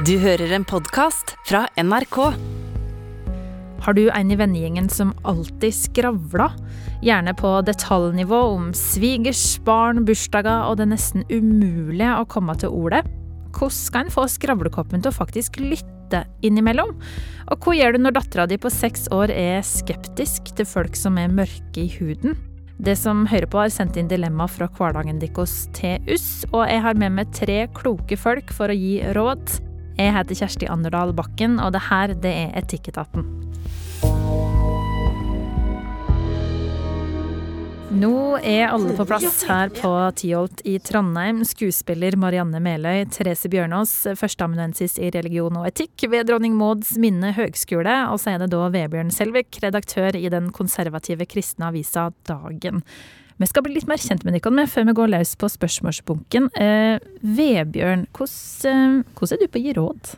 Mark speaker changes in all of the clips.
Speaker 1: Du hører en podkast fra NRK.
Speaker 2: Har du en i vennegjengen som alltid skravler? Gjerne på detaljnivå om svigers, barn, bursdager og det nesten umulige å komme til ordet. Hvordan skal en få skravlekoppen til å faktisk lytte innimellom? Og hva gjør du når dattera di på seks år er skeptisk til folk som er mørke i huden? Det som hører på, har sendt inn dilemma fra hverdagen deres til oss, og jeg har med meg tre kloke folk for å gi råd. Jeg heter Kjersti Anderdal Bakken, og det her det er Etikketaten. Nå er alle på plass her på Tyholt i Trondheim. Skuespiller Marianne Meløy, Therese Bjørnås, førsteamanuensis i religion og etikk ved Dronning Mauds minne høgskole, og så er det da Vebjørn Selvik, redaktør i den konservative kristne avisa Dagen. Vi skal bli litt mer kjent med dere før vi går løs på spørsmålsbunken. Eh, Vebjørn, hvordan, eh, hvordan er du på å gi råd?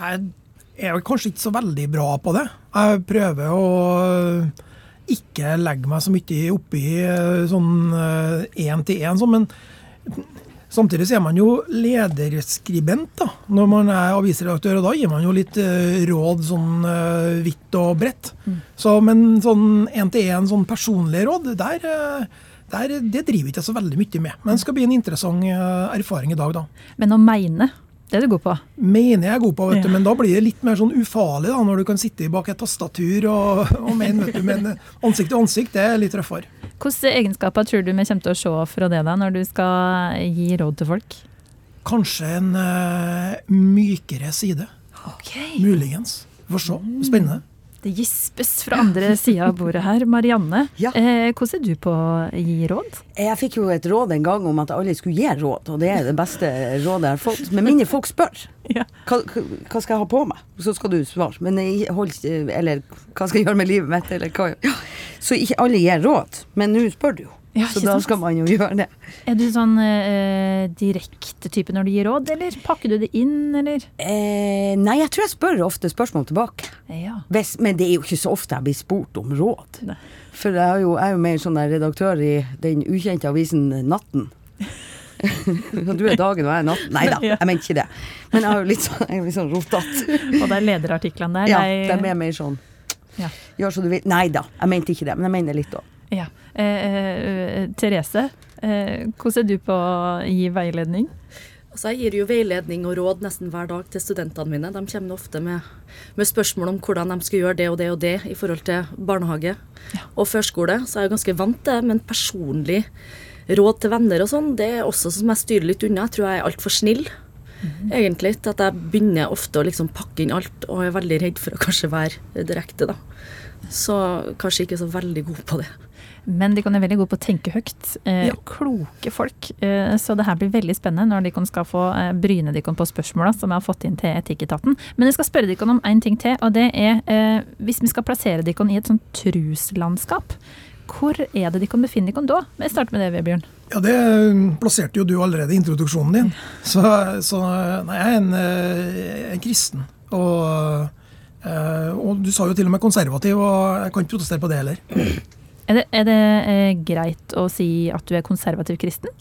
Speaker 3: Jeg er kanskje ikke så veldig bra på det. Jeg prøver å ikke legge meg så mye oppi sånn én til én, sånn, men samtidig så er man jo lederskribent da, når man er avisredaktør, og da gir man jo litt råd sånn vidt og bredt. Mm. Så, men sånn én til én sånn personlige råd, der, der, det driver ikke jeg så veldig mye med. Men det skal bli en interessant erfaring i dag, da.
Speaker 2: Men å mene? Det er du god på?
Speaker 3: Mener jeg er god på, vet du, ja. men da blir det litt mer sånn ufarlig da, når du kan sitte bak et tastatur og, og mene, vet du, men ansikt til ansikt det er litt røffere.
Speaker 2: Hvilke egenskaper tror du vi kommer til å se fra det da, når du skal gi råd til folk?
Speaker 3: Kanskje en uh, mykere side.
Speaker 2: Okay.
Speaker 3: Muligens. Vi får se. Spennende.
Speaker 2: Det gispes fra andre sida av bordet her. Marianne,
Speaker 4: Ja.
Speaker 2: eh, hvordan er du på å gi råd?
Speaker 4: Jeg fikk jo et råd en gang om at alle skulle gi råd, og det er det beste rådet jeg har fått. Med mindre folk spør.
Speaker 2: Ja.
Speaker 4: Hva, hva skal jeg ha på meg? Så skal du svare. Men jeg hold, eller hva skal jeg gjøre med livet mitt? Eller hva? Ja. Så ikke alle gir råd. Men nå spør du jo.
Speaker 2: Ja,
Speaker 4: så da
Speaker 2: sant?
Speaker 4: skal man jo gjøre det.
Speaker 2: Er du sånn eh, direkte type når du gir råd, eller pakker du det inn, eller?
Speaker 4: Eh, nei, jeg tror jeg spør ofte spørsmål tilbake.
Speaker 2: Ja.
Speaker 4: Hvis, men det er jo ikke så ofte jeg blir spurt om råd.
Speaker 2: Ne.
Speaker 4: For jeg er jo, jeg er jo mer sånn redaktør i den ukjente avisen Natten. Du er dagen og jeg er natten. Nei da, jeg mente ikke det. Men jeg er jo litt sånn, litt sånn rotete.
Speaker 2: Og det er lederartiklene der.
Speaker 4: Ja,
Speaker 2: de
Speaker 4: er mer sånn
Speaker 2: Ja.
Speaker 4: Gjør som du vil. Nei da, jeg mente ikke det. Men jeg mener litt òg.
Speaker 2: Ja. Eh, eh, Therese, eh, hvordan er du på å gi veiledning?
Speaker 5: Altså, jeg gir jo veiledning og råd nesten hver dag til studentene mine. De kommer ofte med, med spørsmål om hvordan de skal gjøre det og det og det i forhold til barnehage og førskole. Så jeg er jo ganske vant til det, men personlig råd til venner og sånn, det er også som jeg styrer litt unna. Jeg tror jeg er altfor snill, egentlig. Til at jeg begynner ofte å liksom pakke inn alt, og er veldig redd for å kanskje være direkte, da. Så kanskje ikke så veldig god på det.
Speaker 2: Men de kan er veldig gode på å tenke høyt. Eh,
Speaker 5: Ja.
Speaker 2: Kloke folk. Eh, så det her blir veldig spennende når de skal få eh, bryne de på spørsmåla som jeg har fått inn til Etikketaten. Men jeg skal spørre dere om en ting til, og det er eh, hvis vi skal plassere dere i et sånt truslandskap, hvor er det de kan befinne dere da? Vi starter med det, Vebjørn.
Speaker 3: Ja, det plasserte jo du allerede i introduksjonen din. Så, så nei, jeg er en, eh, en kristen. Og, eh, og du sa jo til og med konservativ, og jeg kan ikke protestere på det heller.
Speaker 2: Er det, er det eh, greit å si at du er konservativ kristen?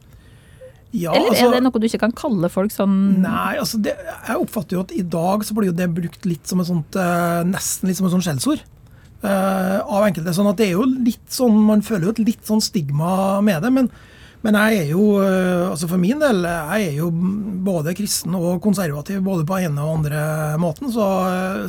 Speaker 3: Ja,
Speaker 2: Eller
Speaker 3: altså-
Speaker 2: er det noe du ikke kan kalle folk sånn
Speaker 3: Nei, altså det, jeg oppfatter jo at i dag så blir jo det brukt litt som et sånt eh, Nesten litt som et sånt skjellsord. eh, av enkelte. Sånn at det er jo litt sånn Man føler jo et litt sånn stigma med det. Men, men jeg er jo eh, Altså for min del, jeg er jo både kristen og konservativ både på ene og andre måten. Så,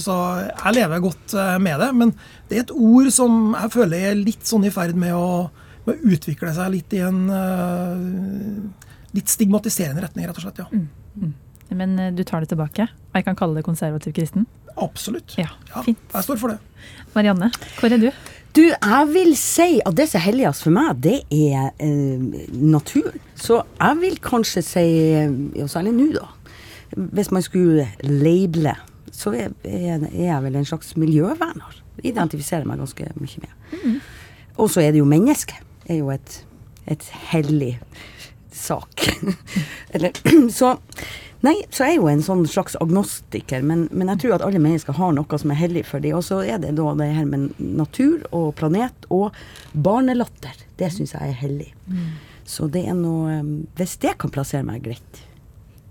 Speaker 3: så jeg lever godt eh, med det. Men det er et ord som jeg føler er litt sånn i ferd med å, med å utvikle seg litt i en eh, litt stigmatiserende retning, rett og slett. ja.
Speaker 2: Men eh, du tar det tilbake? Og jeg kan kalle det konservativ kristen?
Speaker 3: Absolutt.
Speaker 2: Ja,
Speaker 3: Ja,
Speaker 2: fint.
Speaker 3: jeg står for det.
Speaker 2: Marianne, hvor er du?
Speaker 4: Du, jeg vil si at det som er helligst for meg, det er eh, naturen. Så jeg vil kanskje si, ja, særlig nå da, hvis man skulle labele, så er, er, jeg vel en slags miljøverner. Identifiserer meg ganske mye med. Og så er det jo mennesket. er jo et, et hellig sak. Eller, så, nei, så er jeg jo en sånn slags agnostiker, men, men jeg tror at alle mennesker har noe som er hellig for dem. Og så er det da det her med natur og planet og barnelatter. Det syns jeg er hellig. Så det er noe Hvis det kan plassere meg greit.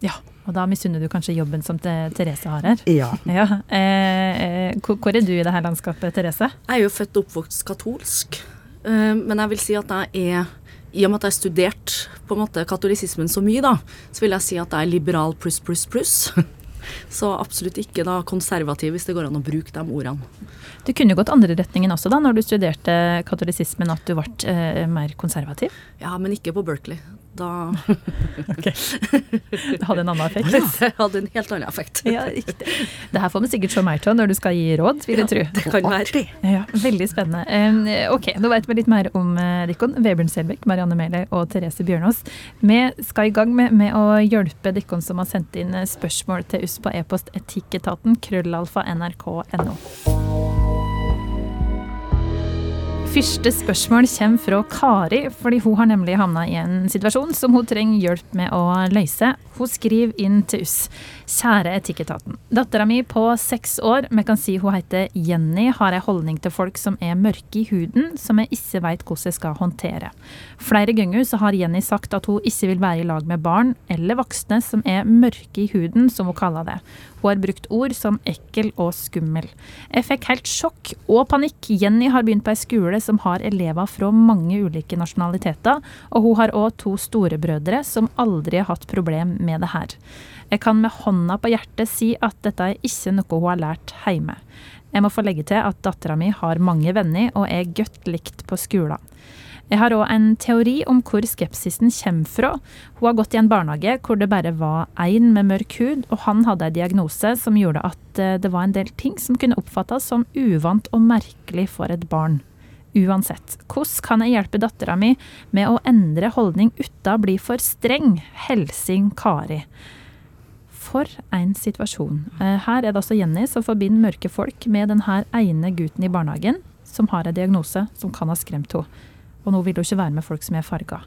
Speaker 2: Ja, Og da misunner du kanskje jobben som Therese har her?
Speaker 4: Ja.
Speaker 2: Ja. Eh, eh, hvor, hvor er du i det her landskapet, Therese?
Speaker 5: Jeg er jo født og oppvokst katolsk, eh, men jeg vil si at jeg er i og med at jeg har studert på en måte katolisismen så mye, da, så vil jeg si at jeg er liberal pluss, pluss, pluss. Så absolutt ikke da konservativ, hvis det går an å bruke de ordene.
Speaker 2: Du kunne gått andre retningen også, da, når du studerte katolisismen, at du ble eh, mer konservativ.
Speaker 5: Ja, men ikke på Berkeley. Da
Speaker 2: Det hadde en annen effekt.
Speaker 5: det hadde en helt annen effekt.
Speaker 2: Ja, riktig. Det her får vi sikkert se mer av når du skal gi råd, vil jeg tro.
Speaker 5: Det kan være.
Speaker 2: Ja, veldig spennende. Eh, ok, nå vet vi litt mer om eh, Dikkon. Vebjørn Selbekk, Marianne Mæhle og Therese Bjørnås. Vi skal i gang med, med å hjelpe Dikkon som har sendt inn eh, spørsmål til oss på e-post etikketaten krøllalfa nrk.no. Første spørsmål kommer fra Kari, fordi hun har nemlig havna i en situasjon som hun trenger hjelp med å løse. Hun skriver inn til oss. Kjære Etikketaten. Dattera mi på seks år, vi kan si hun heter Jenny, har ei holdning til folk som er mørke i huden, som jeg ikke veit hvordan jeg skal håndtere. Flere ganger så har Jenny sagt at hun ikke vil være i lag med barn eller voksne som er mørke i huden, som hun kaller det. Hun har brukt ord som ekkel og skummel. Jeg fikk helt sjokk og panikk. Jenny har begynt på ei skole som har elever fra mange ulike nasjonaliteter, og hun har òg to storebrødre som aldri har hatt problem med det her. Jeg kan med hånda på hjertet si at dette er ikke noe hun har lært hjemme. Jeg må få legge til at dattera mi har mange venner og er godt likt på skolen. Jeg har òg en teori om hvor skepsisen kommer fra. Hun har gått i en barnehage hvor det bare var én med mørk hud, og han hadde en diagnose som gjorde at eh, det var en del ting som kunne oppfattes som uvant og merkelig for et barn. Uansett, hvordan kan jeg hjelpe dattera mi med å endre holdning uten å bli for streng? Helsing Kari. For en situasjon. Eh, Her er det altså Jenny som forbinder mørke folk med denne ene gutten i barnehagen som har en diagnose som kan ha skremt henne. Og nå vil hun ikke være med folk som er farga.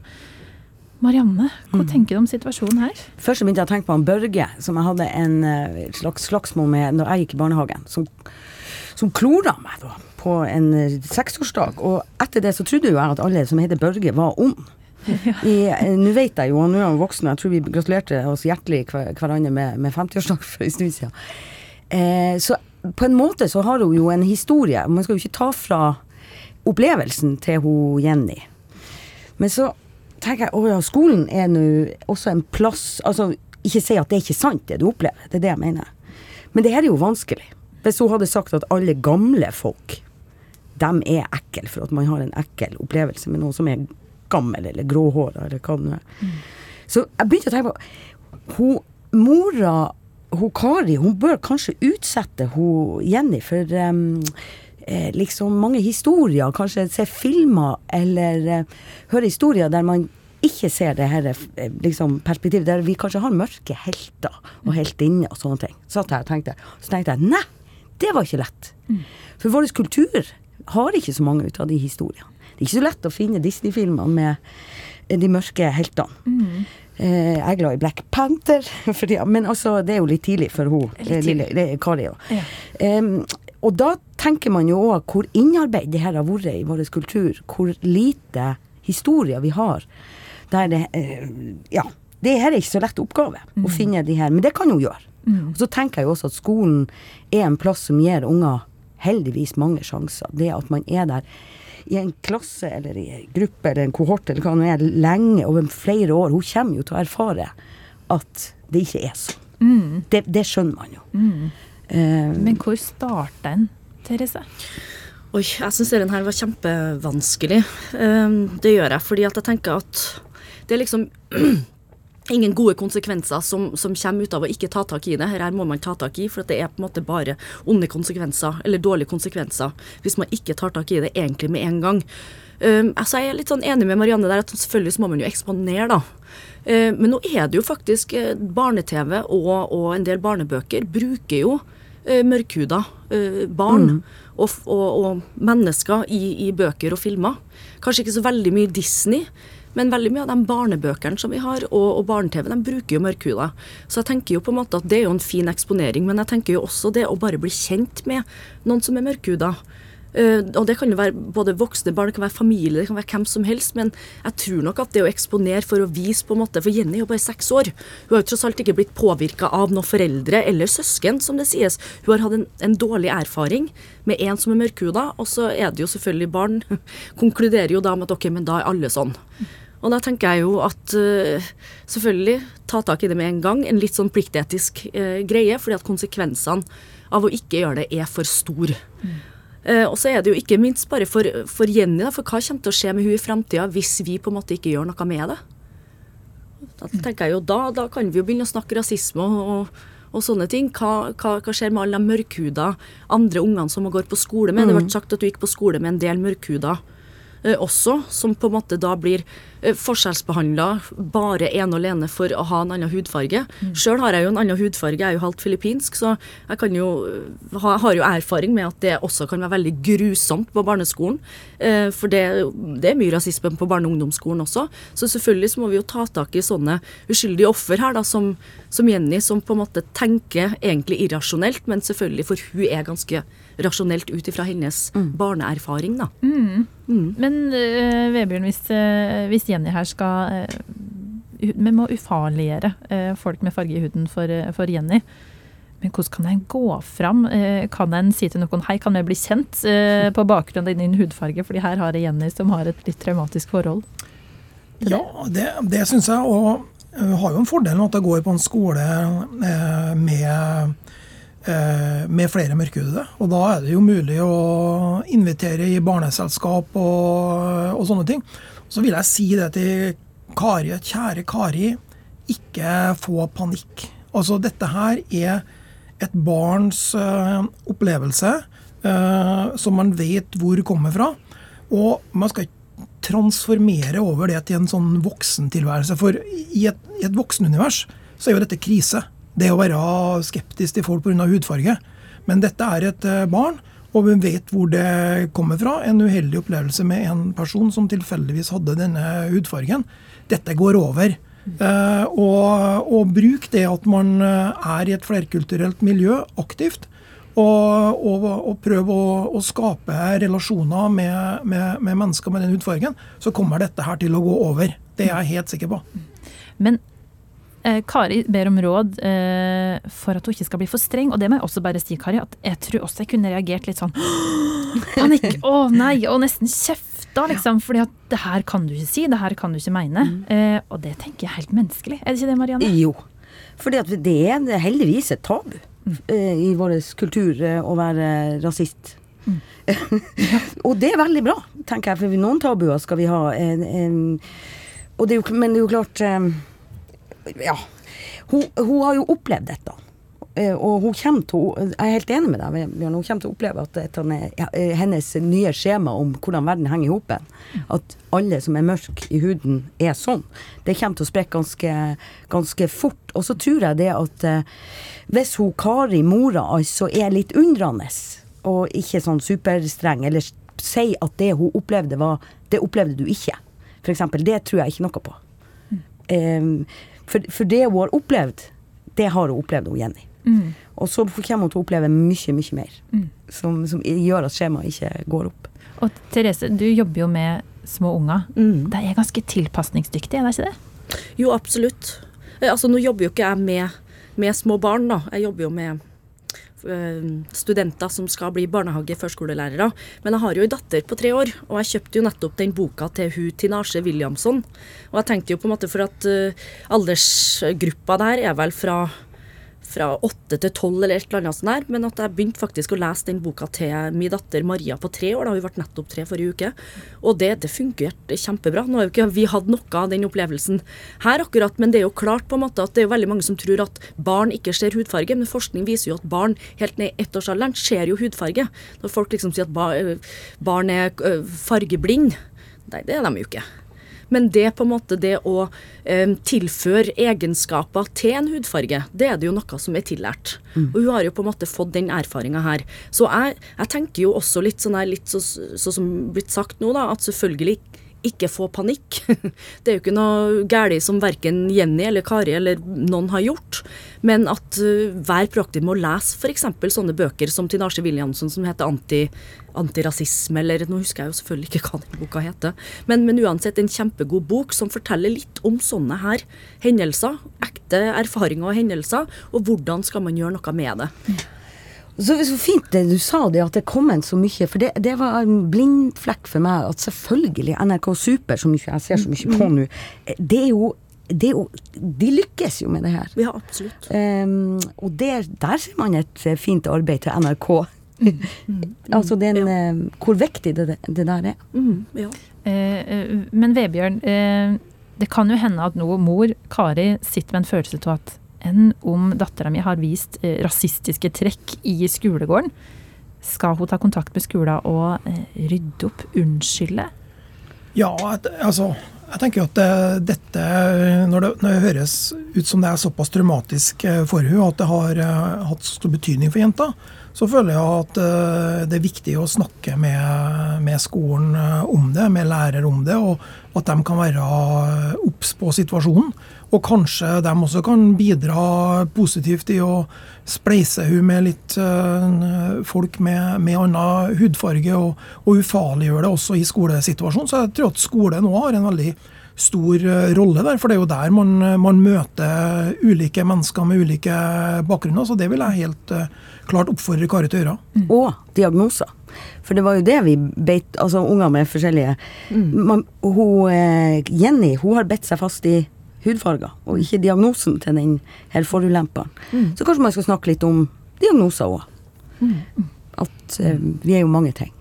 Speaker 2: Marianne, hva tenker du om situasjonen her?
Speaker 4: Først begynte jeg å tenke på han Børge, som jeg hadde en eh, slags slagsmål med når jeg gikk i barnehagen. Som, som klora meg da, på en eh, seksårsdag. Og etter det så trodde jo jeg at alle som heter Børge, var ond. I- eh, Nå vet jeg jo, og nå er voksen, og jeg tror vi gratulerte oss hjertelig hver, hverandre med, med 50-årsdag for en stund siden. Eh, så på en måte så har hun jo en historie. Man skal jo ikke ta fra opplevelsen til hun Jenny. Men så tenker jeg, å ja, skolen er nå også en plass Altså, ikke si at det er ikke sant, det du opplever. Det er det jeg mener. Men det her er jo vanskelig. Hvis hun hadde sagt at alle gamle folk, dem er ekle for at man har en ekkel opplevelse med noen som er gammel eller gråhåra, eller hva det nå er. Så jeg begynte å tenke på hun, Mora, hun Kari, hun bør kanskje utsette hun Jenny for em, eh, liksom mange historier. Kanskje se filmer eller eh, høre historier der man ikke ser det her eh, liksom, perspektivet, der vi kanskje har mørke helter og heltinner og sånne ting. Så satt jeg og tenkte, så tenkte jeg nei, det var ikke lett. For vår kultur har ikke så mange ut av de historiene. Det er ikke så lett å finne Disney-filmer med eh, de mørke heltene. Eh, jeg er glad i Black Panther, for de, men altså, det er jo litt tidlig for hun, tidlig, lille, det Kari.
Speaker 2: Ja.
Speaker 4: Em, og da tenker man jo òg hvor innarbeidet det her har vært i vår kultur. Hvor lite historier vi har. Der det eh, Ja. Det her er ikke så lett oppgave, å finne de her. Men det kan hun gjøre. Og så tenker jeg jo også at skolen er en plass som gir unger heldigvis mange sjanser. Det at man er der i en klasse eller i en gruppe eller en kohort eller hva det er, lenge, over flere år. Hun kommer jo til å erfare at det ikke er sånn. Det, det skjønner man jo. Eh,
Speaker 2: Men hvor starta en, Therese?
Speaker 5: Oi, jeg syns denne her var kjempevanskelig. Um, det gjør jeg, fordi at jeg tenker at det er liksom ingen gode konsekvenser som, som kommer ut av å ikke ta tak i det. Her må man ta tak i, for at det er på en måte bare onde konsekvenser, eller dårlige konsekvenser, hvis man ikke tar tak i det egentlig med en gang. Um, altså jeg er litt sånn enig med Marianne der at selvfølgelig så må man jo eksponere, da. Uh, men nå er det jo faktisk uh, barne-TV og, og en del barnebøker bruker jo mørkhuda uh, barn og, og, og mennesker i, i bøker og filmer. Kanskje ikke så veldig mye Disney, men veldig mye av de barnebøkene som vi har, og, og barne-TV, de bruker jo mørkhuda. Så jeg tenker jo på en måte at det er jo en fin eksponering, men jeg tenker jo også det å bare bli kjent med noen som er mørkhuda. Eh, og det kan jo være både voksne barn, det kan være familie, det kan være hvem som helst. Men jeg tror nok at det å eksponere for å vise på en måte For Jenny er jo bare seks år. Hun har jo tross alt ikke blitt påvirka av noen foreldre eller søsken, som det sies. Hun har hatt en, en dårlig erfaring med en som er mørkhuda, og så er det jo selvfølgelig barn konkluderer jo da med at ok, men da er alle sånn. Og da tenker jeg jo at uh, selvfølgelig ta tak i det med en gang. En litt sånn pliktetisk uh, greie, fordi at konsekvensene av å ikke gjøre det er for stor. Mm. Uh, og så er det jo ikke minst bare for, for Jenny, da, for hva kommer til å skje med hun i framtida hvis vi på en måte ikke gjør noe med det? Da tenker jeg jo da, da kan vi jo begynne å snakke rasisme og, og, sånne ting. Hva, hva, hva, skjer med alle de mørkhuda andre ungene som går på skole med? Mm. Det ble sagt at du gikk på skole med en del mørkhuda eh, også, som på en måte da blir Eh, forskjellsbehandla bare ene og alene for å ha en annen hudfarge. Mm. Sjøl har jeg jo en annen hudfarge, jeg er jo halvt filippinsk, så jeg kan jo, har jo erfaring med at det også kan være veldig grusomt på barneskolen. Eh, for det, det, er mye rasisme på barne- og ungdomsskolen også. Så selvfølgelig så må vi jo ta tak i sånne uskyldige offer her, da, som, som Jenny, som på en måte tenker egentlig irrasjonelt, men selvfølgelig, for hun er ganske rasjonelt ut ifra hennes mm. barneerfaring, da.
Speaker 2: Mm. Mm. Men uh, Vebjørn, hvis, uh, hvis Jenny her skal uh, Vi må ufarliggjøre folk med farge i huden for, for, Jenny. Men hvordan kan en gå fram? Kan en si til noen hei, kan vi bli kjent på bakgrunn av din hudfarge, fordi her har jeg Jenny som har et litt traumatisk forhold?
Speaker 3: Ja, det, det syns jeg. Og har jo en fordel med at jeg går på en skole med Eh, med flere mørkhudede. Og da er det jo mulig å invitere i barneselskap og, og sånne ting. Så vil jeg si det til Kari, kjære Kari, ikke få panikk. Altså, dette her er et barns uh, opplevelse uh, som man vet hvor kommer fra. Og man skal ikke transformere over det til en sånn voksentilværelse. For i et, i et voksenunivers så er jo dette krise det å være skeptisk til folk pga. hudfarge. Men dette er et eh, barn, og vi vet hvor det kommer fra. En uheldig opplevelse med en person som tilfeldigvis hadde denne hudfargen. Dette går over. Eh, og, og, bruk det at man eh, er i et flerkulturelt miljø aktivt. Og, og, og prøv å, å, skape relasjoner med, med, med, mennesker med den hudfargen. Så kommer dette her til å gå over. Det er jeg helt sikker på.
Speaker 2: Men Kari ber om råd eh, for at hun ikke skal bli for streng. Og det må jeg også bare si, Kari, at jeg tror også jeg kunne reagert litt sånn panikk, å nei, og nesten kjefta, liksom. fordi at det her kan du ikke si, det her kan du ikke mene. Mm. Eh, og det tenker jeg er helt menneskelig. Er det ikke det, Marianne?
Speaker 4: Jo. Fordi at det er heldigvis et tabu mm. eh, i vår kultur eh, å være rasist. Mm. og det er veldig bra, tenker jeg, for noen tabuer skal vi ha. En, en, det jo, men det er jo klart eh, ja. Hun, hun, har jo opplevd dette. Eh, og hun kommer til Jeg er helt enig med deg, Bjørn. Hun kommer til å oppleve at dette er eh, hennes nye skjema om hvordan verden henger i hop. At alle som er mørke i huden, er sånn. Det kommer til å sprekke ganske, ganske fort. Og så tror jeg det at eh, hvis hun Kari, mora, altså er litt undrende, og ikke sånn superstreng, eller sier at det hun opplevde, var Det opplevde du ikke. Eksempel. Det tror jeg ikke noe på. Mm. Um, for, for, det hun har opplevd, det har hun opplevd, hun Jenny. Mm. Og så kommer hun til å oppleve mye, mye mer. Mm. Som, som, gjør at skjemaet ikke går opp.
Speaker 2: Og Therese, du jobber jo med små unger. Mm. De er ganske tilpasningsdyktige, er det ikke det?
Speaker 5: Jo, absolutt. Eh, altså, nå jobber jo ikke jeg med, med små barn, da. Jeg jobber jo med studenter som skal bli barnehage-førskolelærere. Men jeg har jo en datter på tre år, og jeg kjøpte jo nettopp den boka til hun Tinashe Williamson. Og jeg tenkte jo på en måte for at uh, aldersgruppa der er vel fra fra åtte til tolv eller et eller annet sånt der, men at jeg begynte faktisk å lese den boka til min datter Maria på tre år. da Hun ble nettopp tre forrige uke. Og det, det fungerte kjempebra. Nå har jo ikke vi hatt noe av den opplevelsen her akkurat, men det er jo klart på en måte at det er veldig mange som tror at barn ikke ser hudfarge, men forskning viser jo at barn helt ned i ettårsalderen ser jo hudfarge. Når folk liksom sier at barn er fargeblind, nei, det er de jo ikke. Men det på en måte det å eh, tilføre egenskaper til en hudfarge, det er det jo noe som er tillært. Mm. Og hun har jo på en måte fått den erfaringa her. Så jeg, jeg, tenker jo også litt sånn her, litt så, så, som blitt sagt nå, da, at selvfølgelig ikke få panikk. Det er jo ikke noe galt som verken Jenny eller Kari eller noen har gjort. Men at uh, vær proaktiv med å lese f.eks. sånne bøker som Tinashe Williamson som heter anti, Antirasisme, eller nå husker jeg jo selvfølgelig ikke hva den boka heter. Men, men uansett en kjempegod bok som forteller litt om sånne her hendelser. Ekte erfaringer og hendelser, og hvordan skal man gjøre noe med det.
Speaker 4: Så, så fint det du sa det, at det kom en så mye. For det, det var en blindflekk for meg at selvfølgelig NRK Super, som ikke jeg ser så mye på nå, det er jo det er jo, de lykkes jo med det her.
Speaker 5: Ja, absolutt.
Speaker 4: Um, og der, der ser man et eh, fint arbeid til NRK. altså den, eh, hvor viktig det, det der er.
Speaker 5: Mm, ja.
Speaker 2: Eh, eh, men Vebjørn, eh, det kan jo hende at nå mor Kari sitter med en følelse av at enn om dattera mi har vist eh, rasistiske trekk i skolegården, skal hun ta kontakt med skolen og eh, rydde opp, unnskylde?
Speaker 3: Ja, altså jeg tenker jo at det, dette, når det, når det høres ut som det er såpass traumatisk eh, for henne, at det har eh, hatt stor betydning for jenta, så føler jeg at eh, det er viktig å snakke med, med skolen om det, med lærere om det, og at de kan være obs på situasjonen. Og kanskje de også kan bidra positivt i å spleise hun med litt eh, folk med, med annen hudfarge, og, og ufarliggjøre det også i skolesituasjonen. Så jeg tror at skolen nå har en veldig stor eh, rolle der, for det er jo der man, man møter ulike mennesker med ulike bakgrunner. Så det vil jeg helt eh, klart oppfordre Kari til å gjøre.
Speaker 4: Og diagnoser. For det var jo det vi beit Altså unger med forskjellige man, hun, eh, Jenny hun har bedt seg fast i hudfarger, og ikke diagnosen til den her forulemperen. Så kanskje man skal snakke litt om diagnoser òg. At eh, vi er jo mange ting.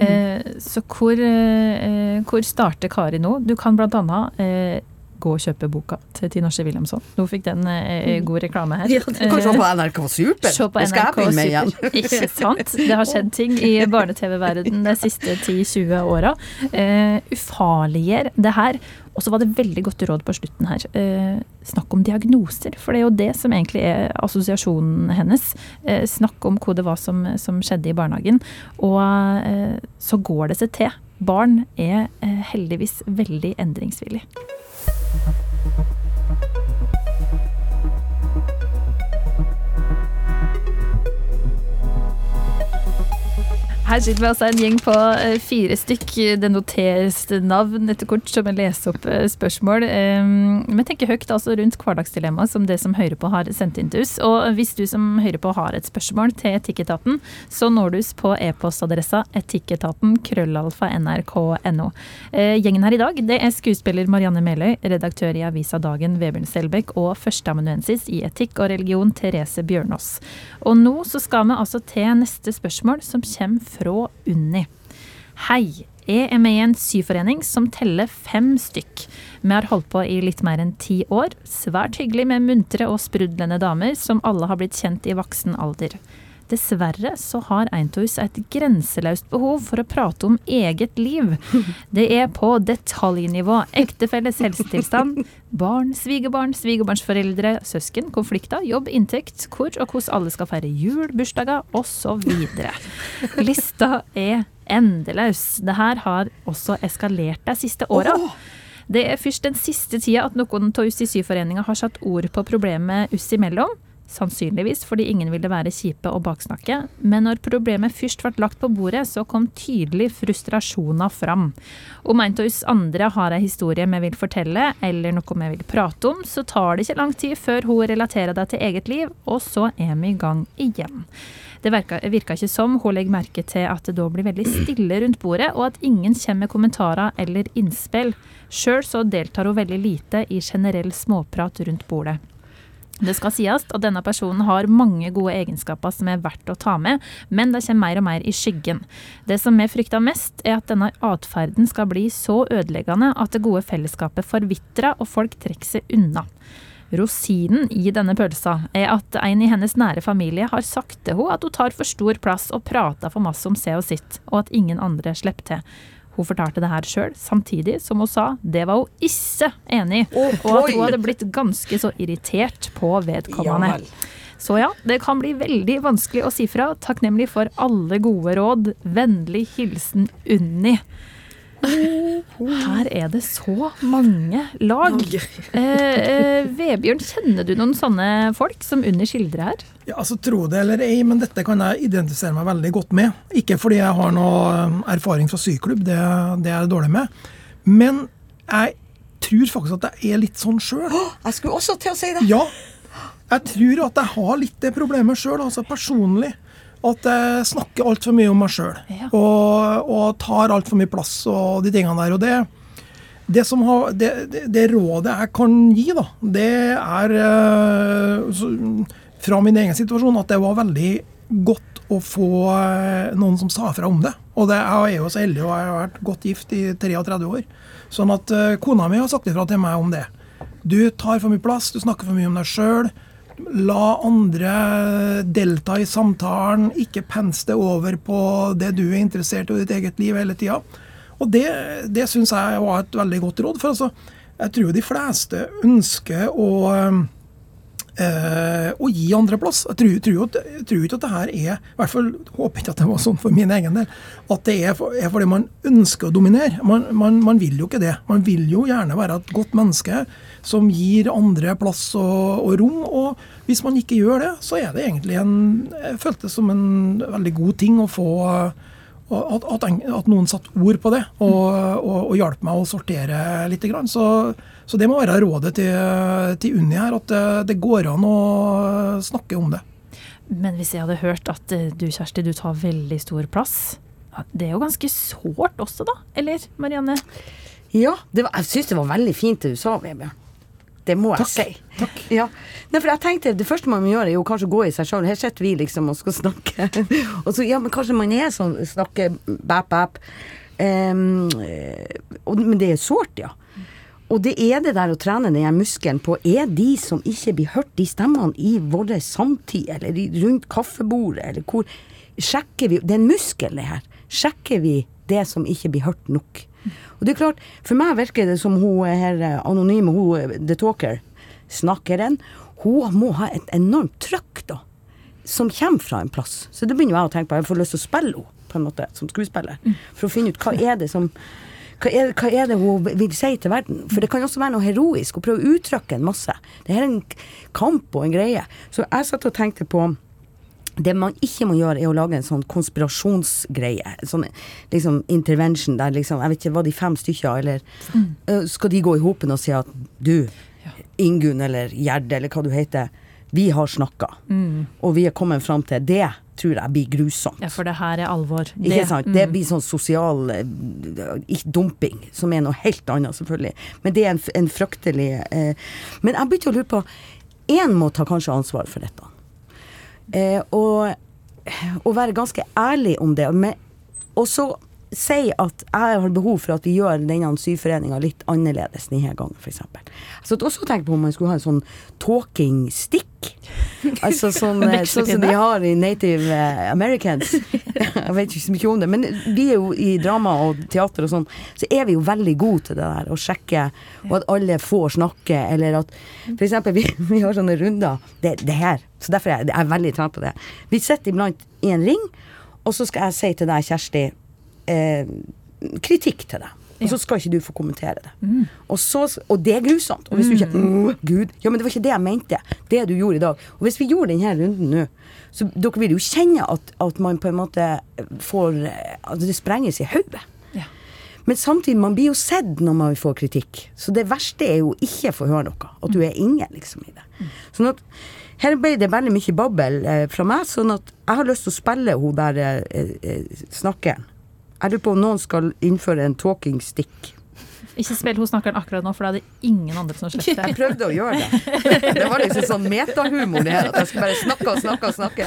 Speaker 2: Eh, så hvor, eh, hvor starter Kari nå? Du kan annet eh, gå og kjøpe boka til Tinashe Wilhelmsson. Nå fikk den eh, god reklame her.
Speaker 4: Ja, du kan se på NRK Super.
Speaker 2: Se på NRK
Speaker 4: igjen.
Speaker 2: Super. Ikke sant? Det har skjedd ting i barne-TV-verden de siste 10-20 åra. Eh, ufarliggjør det her. Og så var det veldig godt råd på slutten her. Eh, snakk om diagnoser, for det er jo det som egentlig er assosiasjonen hennes. Eh, snakk om hva det var som, som skjedde i barnehagen. Og eh, så går det seg til. Barn er heldigvis veldig endringsvillig. Her sitter vi altså en gjeng på eh, fire stykk. Det noteres navn etter kort som jeg leser opp eh, spørsmål. Vi Men tenker høyt altså rundt hverdagsdilemma som det som hører på har sendt inn til oss. Og hvis du som hører på har et spørsmål til Etikketaten, så når du oss på e-postadressa etikketaten krøllalfa nrk.no. Eh, Gjengen her i dag det er skuespiller Marianne Meløy, redaktør i avisa Dagen Vebjørn Selbekk og førsteamanuensis i etikk og religion Therese Bjørnås. Og nå så skal vi altså til neste spørsmål, som kommer fra Unni. Hei. Jeg er med i en syforening som teller fem stykk. Vi har holdt på i litt mer enn ti år. Svært hyggelig med muntre og sprudlende damer som alle har blitt kjent i voksen alder. Dessverre så har Eintus et grenseløst behov for å prate om eget liv. Det er på detaljnivå. Ektefelles helsetilstand, barn, svigerbarn, svigerbarnsforeldre, søsken, konflikter, jobb, inntekt, hvor og hvordan alle skal feire jul, bursdager osv. Lista er endeløs. Det her har også eskalert de siste åra. Det er først den siste tida at noen av oss i Syforeninga har satt ord på problemet oss imellom. Sannsynligvis fordi ingen ville være kjipe og baksnakke. Men når problemet først ble lagt på bordet, så kom tydelig frustrasjonen fram. Om en av oss andre har ei historie vi vil fortelle, eller noe vi vil prate om, så tar det ikke lang tid før hun relaterer det til eget liv, og så er vi i gang igjen. Det virka, virka ikke som hun legger merke til at det da blir veldig stille rundt bordet, og at ingen kommer med kommentarer eller innspill. Sjøl så deltar hun veldig lite i generell småprat rundt bordet. Det skal sies at denne personen har mange gode egenskaper som er verdt å ta med, men det kommer mer og mer i skyggen. Det som vi frykter mest, er at denne atferden skal bli så ødeleggende at det gode fellesskapet forvitrer og folk trekker seg unna. Rosinen i denne pølsa er at en i hennes nære familie har sagt til henne at hun tar for stor plass og prater for masse om seg og sitt, og at ingen andre slipper til. Hun fortalte det her sjøl, samtidig som hun sa det var hun ikke enig i, og at hun hadde blitt ganske så irritert på vedkommende. Så ja, det kan bli veldig vanskelig å si fra. Takknemlig for alle gode råd. Vennlig hilsen Unni. Her er det så mange lag. Eh, eh, Vebjørn, kjenner du noen sånne folk som under skildrer her?
Speaker 3: Ja, altså Tro det eller ei, men dette kan jeg identifisere meg veldig godt med. Ikke fordi jeg har noe um, erfaring fra syklubb, det, det er jeg dårlig med. Men jeg tror faktisk at jeg er litt sånn sjøl.
Speaker 4: Jeg skulle også til å si det.
Speaker 3: Ja. Jeg tror at jeg har litt det problemet sjøl, altså personlig. At jeg snakker altfor mye om meg sjøl.
Speaker 2: Ja.
Speaker 3: Og, og tar altfor mye plass og de tingene der. Og det, det, som har, det, det, det rådet jeg kan gi, da, det er eh, fra min egen situasjon at det var veldig godt å få eh, noen som sa fra om det. Og det, jeg er jo så heldig, og jeg har vært godt gift i 33 år. Sånn at eh, kona mi har sagt ifra til meg om det. Du tar for mye plass, du snakker for mye om deg sjøl. La andre delta i samtalen, ikke pens det over på det du er interessert i og ditt eget liv hele tida. Og det, det syns jeg var et veldig godt råd. For altså, jeg tror de fleste ønsker å eh, å gi andre plass. Jeg tror, tror, jeg tror ikke at det her er I hvert fall håper ikke at det var sånn for min egen del. At det er, for, er fordi man ønsker å dominere. Man, man, man vil jo ikke det. Man vil jo gjerne være et godt menneske som gir andre plass og, og rom. Og hvis man ikke gjør det, så er det egentlig en Jeg følte det som en veldig god ting å få at, at, at noen satte ord på det og, og, og hjalp meg å sortere litt. Grann. Så, så det må være rådet til, til Unni her, at det, det går an å snakke om det.
Speaker 2: Men hvis jeg hadde hørt at eh, du Kjersti, du tar veldig stor plass, det er jo ganske sårt også, da? Eller, Marianne?
Speaker 4: Ja, det var, jeg syns det var veldig fint det du sa, Vebjørn. Det må jeg si. Takk. Ja. Nei, for jeg tenkte, Det første man må gjøre, er jo kanskje å gå i seg sjøl. Her sitter vi liksom og skal snakke. og så, ja, men kanskje man er sånn snakker bæp, bæp. Ehm, eh, og- men det er sårt, ja. Og det er det der å trene den muskelen på Er de som ikke blir hørt, de stemmene i vår samtid, eller rundt kaffebordet, eller hvor Sjekker vi Det er en muskel, det her. Sjekker vi det som ikke blir hørt nok? Og det er klart, for meg virker det som hun her eh, anonyme, hun eh, The Talker, snakkeren, hun må ha et enormt trøkk, da. Som kommer fra en plass. Så det begynner jeg å tenke på. Jeg får lyst til å spille henne, på en måte, som skuespiller. For å finne ut hva er det som hva er, hva er det hun vil si til verden? For det kan også være noe heroisk. Hun prøver å uttrykke en masse. Det er en kamp og en greie. Så jeg satt og tenkte på det man ikke må gjøre, er å lage en sånn konspirasjonsgreie. Sånn liksom intervention der liksom Jeg vet ikke, var de fem stykker, eller mm. skal de gå i hopen og si at du, Ingunn eller Gjerde eller hva du heter, vi har snakka, og vi er kommet fram til det tror jeg blir grusomt.
Speaker 2: Ja, for det her er alvor.
Speaker 4: Ikke sant? Det
Speaker 2: mm.
Speaker 4: blir sånn sosial eh, dumping, som er noe helt annet, selvfølgelig. Men det er en, en fryktelig eh, Men jeg begynte å lure på Én må ta kanskje ansvar for dette. Eh, og, og være ganske ærlig om det. Men, og så si at jeg har behov for at vi gjør denne syforeninga litt annerledes denne gangen, f.eks. Så jeg også tenkt på om man skulle ha en sånn talking stick. Altså sånn, eh, sånn som de har i Native eh, Americans. Jeg vet ikke så mye om det, men vi er jo i drama og teater og sånn, så er vi jo veldig gode til det der, å sjekke, og at alle får snakke, eller at eksempel vi, vi har sånne runder, det, det her, så derfor er jeg, jeg er veldig trent på det. Vi sitter iblant i en ring, og så skal jeg si til deg, Kjersti, eh, kritikk til deg. Og så skal ikke du få kommentere det. Og, så, og det er grusomt. Og hvis du ikke mm, Gud, ja, men det var ikke det jeg mente. Det du gjorde i dag. Og hvis vi gjorde denne runden nå, så dere vil jo kjenne at, at man på en måte får At det sprenges i hodet.
Speaker 2: Ja.
Speaker 4: Men samtidig, man blir jo sett når man får kritikk. Så det verste er jo ikke å få høre noe. At du er ingen, liksom, i det. Sånn at her ble det veldig mye babbel eh, fra meg, sånn at jeg har lyst til å spille hun der eh, eh, snakkeren. Jeg lurer på om noen skal innføre en talking stick.
Speaker 2: Ikke spill hun snakkeren akkurat nå, for da er det ingen andre som slipper
Speaker 4: Jeg prøvde å gjøre det. Det var liksom sånn metahumor, det her. At jeg skulle bare snakke og snakke og snakke.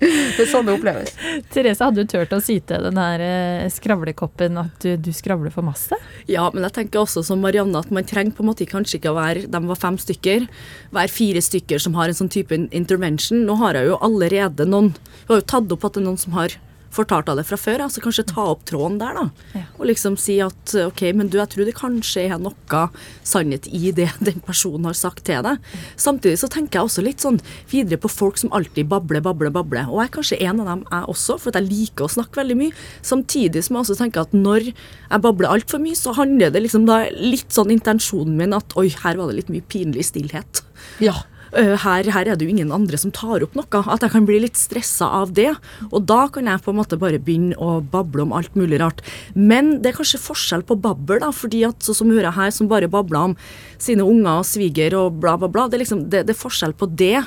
Speaker 4: Det er sånn det oppleves.
Speaker 2: Therese, hadde du turt å si til den her eh, skravlekoppen at du, du skravler for masse?
Speaker 5: Ja, men jeg tenker også som Marianne at man trenger på en måte kanskje ikke å være De var fem stykker. Være fire stykker som har en sånn type intervention. Nå har jeg jo allerede noen Vi har jo tatt opp at det er noen som har fortalt av det fra før. Altså kanskje ta opp tråden der, da.
Speaker 2: Ja.
Speaker 5: Og liksom si at ok, men du, jeg tror det kanskje er noe sannhet i det den personen har sagt til deg. Samtidig så tenker jeg også litt sånn videre på folk som alltid babler, babler, babler. Og jeg er kanskje en av dem, jeg også, for jeg liker å snakke veldig mye. Samtidig som jeg også tenker at når jeg babler altfor mye, så handler det liksom da litt sånn intensjonen min at oi, her var det litt mye pinlig stillhet.
Speaker 4: Ja.
Speaker 5: Her, her er det jo ingen andre som tar opp noe. At jeg kan bli litt stressa av det. Og da kan jeg på en måte bare begynne å bable om alt mulig rart. Men det er kanskje forskjell på babbel, da. fordi at sånn som hører her, som bare babler om sine unger og sviger og bla, bla, bla. Det er, liksom, det, det er forskjell på det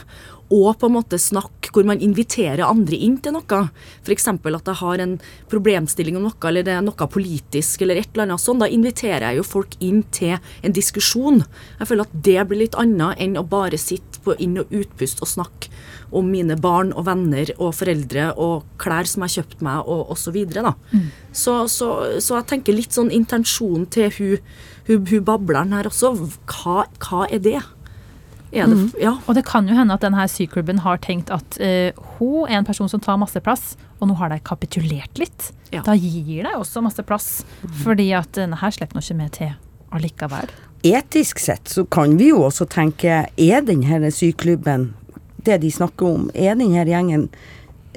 Speaker 5: og på en måte snakk hvor man inviterer andre inn til noe. F.eks. at jeg har en problemstilling om noe, eller det er noe politisk, eller et eller annet sånn. Da inviterer jeg jo folk inn til en diskusjon. Jeg føler at det blir litt annet enn å bare sitte på inn- og utpust og snakke om mine barn og venner og foreldre og klær som jeg har kjøpt meg, og osv. Så, så, så, så jeg tenker litt sånn intensjonen til hun, hun, hun bableren her også. Hva, hva er det? Er det ja.
Speaker 2: Og det kan jo hende at denne syklubben har tenkt at uh, hun er en person som tar masse plass, og nå har de kapitulert litt.
Speaker 5: Ja.
Speaker 2: Da gir de også masse plass, fordi at denne her slipper nå ikke med til allikevel.
Speaker 4: Etisk sett så kan vi jo også tenke, er denne syklubben, det de snakker om, er denne gjengen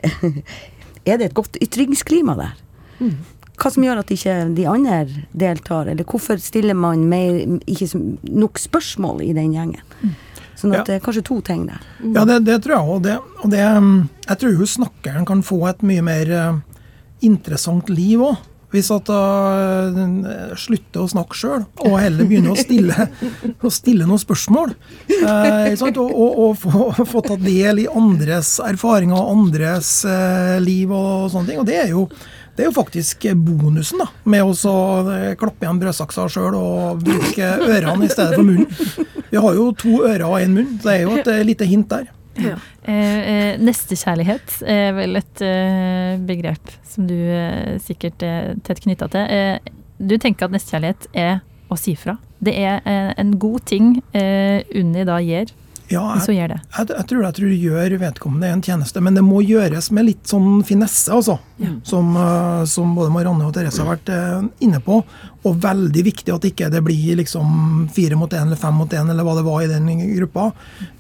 Speaker 4: Er det et godt ytringsklima der? Hva som gjør at ikke de andre deltar, eller hvorfor stiller man mer, ikke nok spørsmål i den gjengen? Sånn at det er kanskje to ting der.
Speaker 3: Ja, det, det tror jeg òg. Det, og det, mm, jeg tror jo snakkeren kan få et mye mer eh, interessant liv òg. Hvis at hun slutter å snakke sjøl, og heller begynner å stille, å stille noen spørsmål. Uh? Og, og, og få, få ta del i andres erfaringer og andres uh, liv og sånne ting. Og det er jo det er jo faktisk bonusen da, med å eh, klappe igjen brødsaksa sjøl og bruke ørene i stedet for munnen. Vi har jo to ører og én munn, så det er jo et eh, lite hint der.
Speaker 5: Ja.
Speaker 2: Eh, eh, nestekjærlighet er vel et eh, begrep som du eh, sikkert er tett knytta til. Eh, du tenker at nestekjærlighet er å si fra. Det er eh, en god ting eh, Unni da gjør,
Speaker 3: Ja, jeg, jeg, jeg, tror, jeg tror det gjør vedkommende en tjeneste, men det må gjøres med litt sånn finesse, altså. Som, eh, som både Marianne og Therese har vært inne på. Og veldig viktig at ikke det blir liksom fire mot én eller fem mot én, eller hva det var i den gruppa.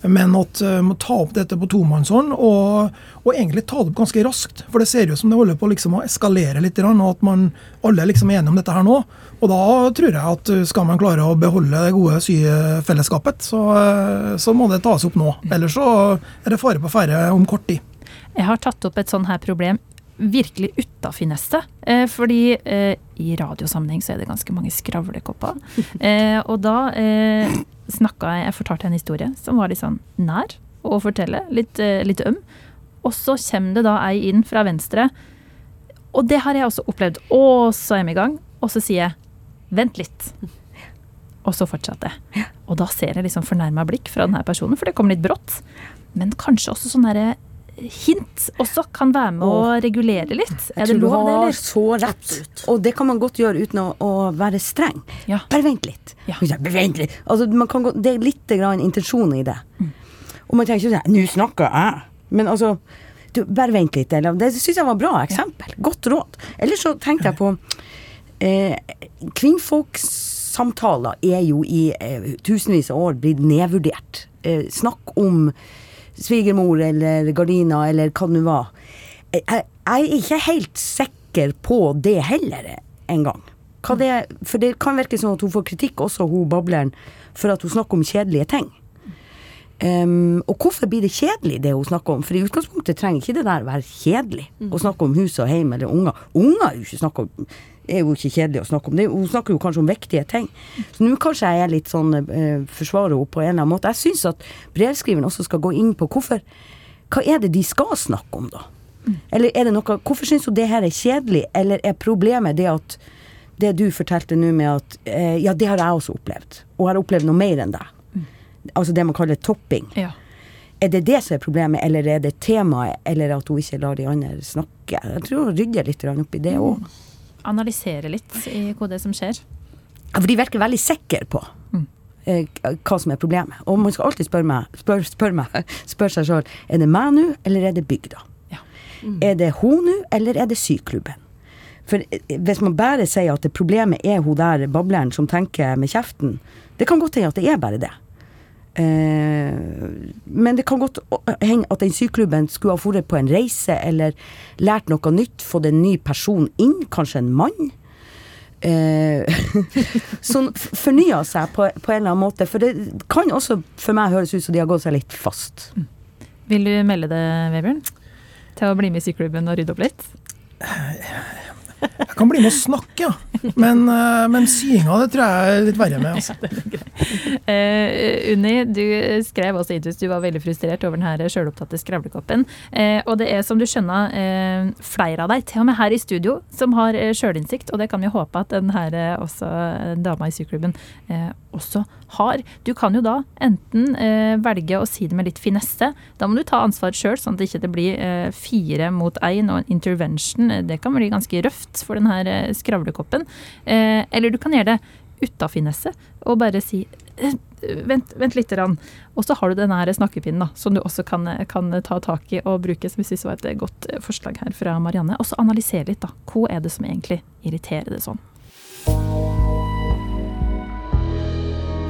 Speaker 3: Men at uh, må ta opp dette på tomannshånd, og, og egentlig ta det opp ganske raskt. For det ser ut som det holder på liksom å eskalere litt, og at man alle liksom er enige om dette her nå. Og da tror jeg at uh, skal man klare å beholde det gode syfellesskapet, så, uh, så må det tas opp nå. Ellers så er det fare på ferde om kort tid.
Speaker 2: Jeg har tatt opp et sånt her problem virkelig utafinesse. Eh, fordi eh, i radiosammenheng så er det ganske mange skravlekopper. Eh, og da eh, snakka jeg Jeg fortalte en historie som var litt sånn nær å fortelle. Litt, eh, litt øm. Og så kommer det da ei inn fra venstre. Og det har jeg også opplevd. Og så er vi i gang. Og så sier jeg vent litt. Og så fortsatte jeg. Og da ser jeg liksom fornærma blikk fra denne personen, for det kom litt brått. Men kanskje også sånn derre hint også kan være med å regulere litt. Er det
Speaker 4: tror du
Speaker 2: lov, det,
Speaker 4: har så rett.
Speaker 5: Absolutt.
Speaker 4: Og det kan man godt gjøre uten å, å være streng.
Speaker 2: Ja.
Speaker 4: Bare vent litt.
Speaker 2: Ja.
Speaker 4: Ja, bare vent litt. Altså, man kan gå, det er litt grann intensjon i det. Og man tenker ikke sånn Nå snakker jeg. Men altså du, Bare vent litt. Eller, det syns jeg var bra eksempel. Godt råd. Eller så tenkte jeg på eh, Kvinnfolksamtaler er jo i eh, tusenvis av år blitt nedvurdert. Eh, snakk om svigermor eller gardina eller hva det nå var. Jeg, jeg er ikke helt sikker på det heller engang. Det, for det kan virke som at hun får kritikk, også hun bableren, for at hun snakker om kjedelige ting. Um, og hvorfor blir det kjedelig, det hun snakker om? For i utgangspunktet trenger ikke det der være kjedelig å snakke om hus og hjem eller unger. Unger er jo ikke, snakk om, er jo ikke kjedelig å snakke om. Det, hun snakker jo kanskje om viktige ting. Så nå kanskje jeg er litt sånn eh, forsvarer henne på en eller annen måte. Jeg syns at brevskriveren også skal gå inn på hvorfor Hva er det de skal snakke om, da? Eller er det noe Hvorfor syns hun det her er kjedelig, eller er problemet det at det du fortalte nå med at eh, Ja, det har jeg også opplevd. Og har opplevd noe mer enn deg. Altså det man kaller topping.
Speaker 2: Ja.
Speaker 4: Er det det som er problemet, eller er det temaet, eller at hun ikke lar de andre snakke? Jeg tror hun rydder litt opp i det òg.
Speaker 2: Analysere litt i hva det er som skjer.
Speaker 4: Ja, for de virker veldig sikre på eh, hva som er problemet. Og man skal alltid spørre meg, spør, spør meg, spør seg sjøl er det meg nå, eller er det bygda.
Speaker 2: Ja.
Speaker 4: Er det hun nå, eller er det syklubben? For eh, hvis man bare sier at det problemet er hun der bableren som tenker med kjeften, det kan godt hende at det er bare det. Eh, men det kan godt hende at den syklubben skulle ha dratt på en reise eller lært noe nytt, fått en ny person inn, kanskje en mann. Eh, som fornya seg på, på en eller annen måte. For det kan også for meg høres ut som de har gått seg litt fast.
Speaker 2: Vil du melde det, Vebjørn? Til å bli med i syklubben og rydde opp litt?
Speaker 3: Jeg kan bli med og snakke, ja. Men, eh, men syinga, det tror jeg er litt verre med. Altså.
Speaker 2: Eh, Unni, du skrev også Idus, du var veldig frustrert over denne sjølopptatte skravlekoppen. Uh, og det er som du skjønner uh, flere av deg, til og med her i studio, som har sjølinnsikt. Og det kan vi håpe at den her også, dama i syklubben også har. Du kan jo da enten velge å si det med litt finesse. Da må du ta ansvar sjøl, sånn at det ikke blir fire mot én og en intervention. Det kan bli ganske røft for den her skravlekoppen. Eh, eller du kan gjøre det uten finesse og bare si eh, Vent, vent litt. Og så har du her snakkepinnen da, som du også kan, kan ta tak i og bruke, som jeg synes var et godt eh, forslag her fra Marianne. Og så analysere litt, da. Hva er det som egentlig irriterer det sånn?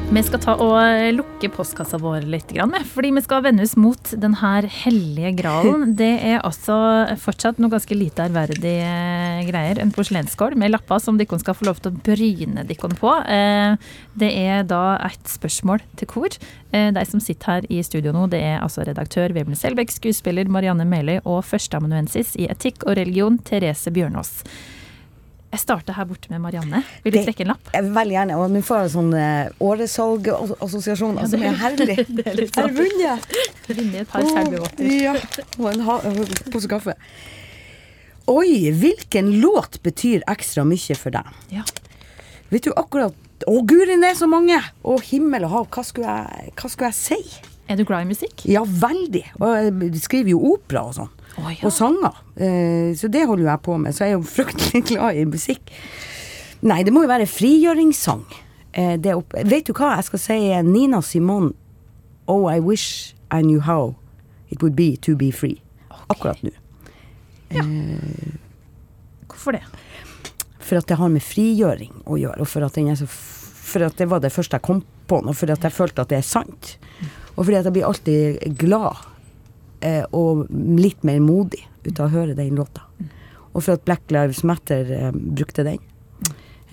Speaker 2: Vi skal ta og lukke postkassa vår litt, fordi vi skal vende oss mot den her hellige gralen. Det er altså fortsatt noe ganske lite ærverdige greier. En porselensskål med lapper som dere skal få lov til å bryne dere på. Eh, Det er da et spørsmål til kor. Eh, De som sitter her i studio nå, det er altså redaktør Vebjørn Selbekk, skuespiller Marianne Meløy og førsteamanuensis i etikk og religion Therese Bjørnås. Jeg starter her borte med Marianne. Vil du
Speaker 4: Det-
Speaker 2: trekke en lapp?
Speaker 4: Veldig gjerne. Og nå får jeg sånn eh, åresalgassosiasjon. Altså, det er herlig.
Speaker 2: Det er litt sånn.
Speaker 4: vunnet!
Speaker 2: Et par selbuvotter.
Speaker 4: Ja. Og en ha- en pose kaffe. Oi, hvilken låt betyr ekstra mye for deg?
Speaker 2: Ja.
Speaker 4: Vet du akkurat Å, guri, det er så mange! Å, himmel og hav, hva skulle jeg, hva skulle jeg si?
Speaker 2: Er du glad i musikk?
Speaker 4: Ja, veldig. Og jeg skriver jo opera og sånn.
Speaker 2: Oh, ja.
Speaker 4: Og sanger. Eh, så det holder jo jeg på med. Så jeg er jo fryktelig glad i musikk. Nei, det må jo være frigjøringssang. Eh, Vet du hva, jeg skal si eh, Nina Simone Oh, I wish I knew how it would be to be free. Akkurat nå. Ja.
Speaker 2: Hvorfor det?
Speaker 4: For at det har med frigjøring å gjøre, og for at, så, for at det var det første jeg kom på, og for at jeg følte at det er sant. Og fordi at jeg blir alltid glad eh, og litt mer modig ut av å høre den låta. Og for at Black Lives Matter eh, brukte den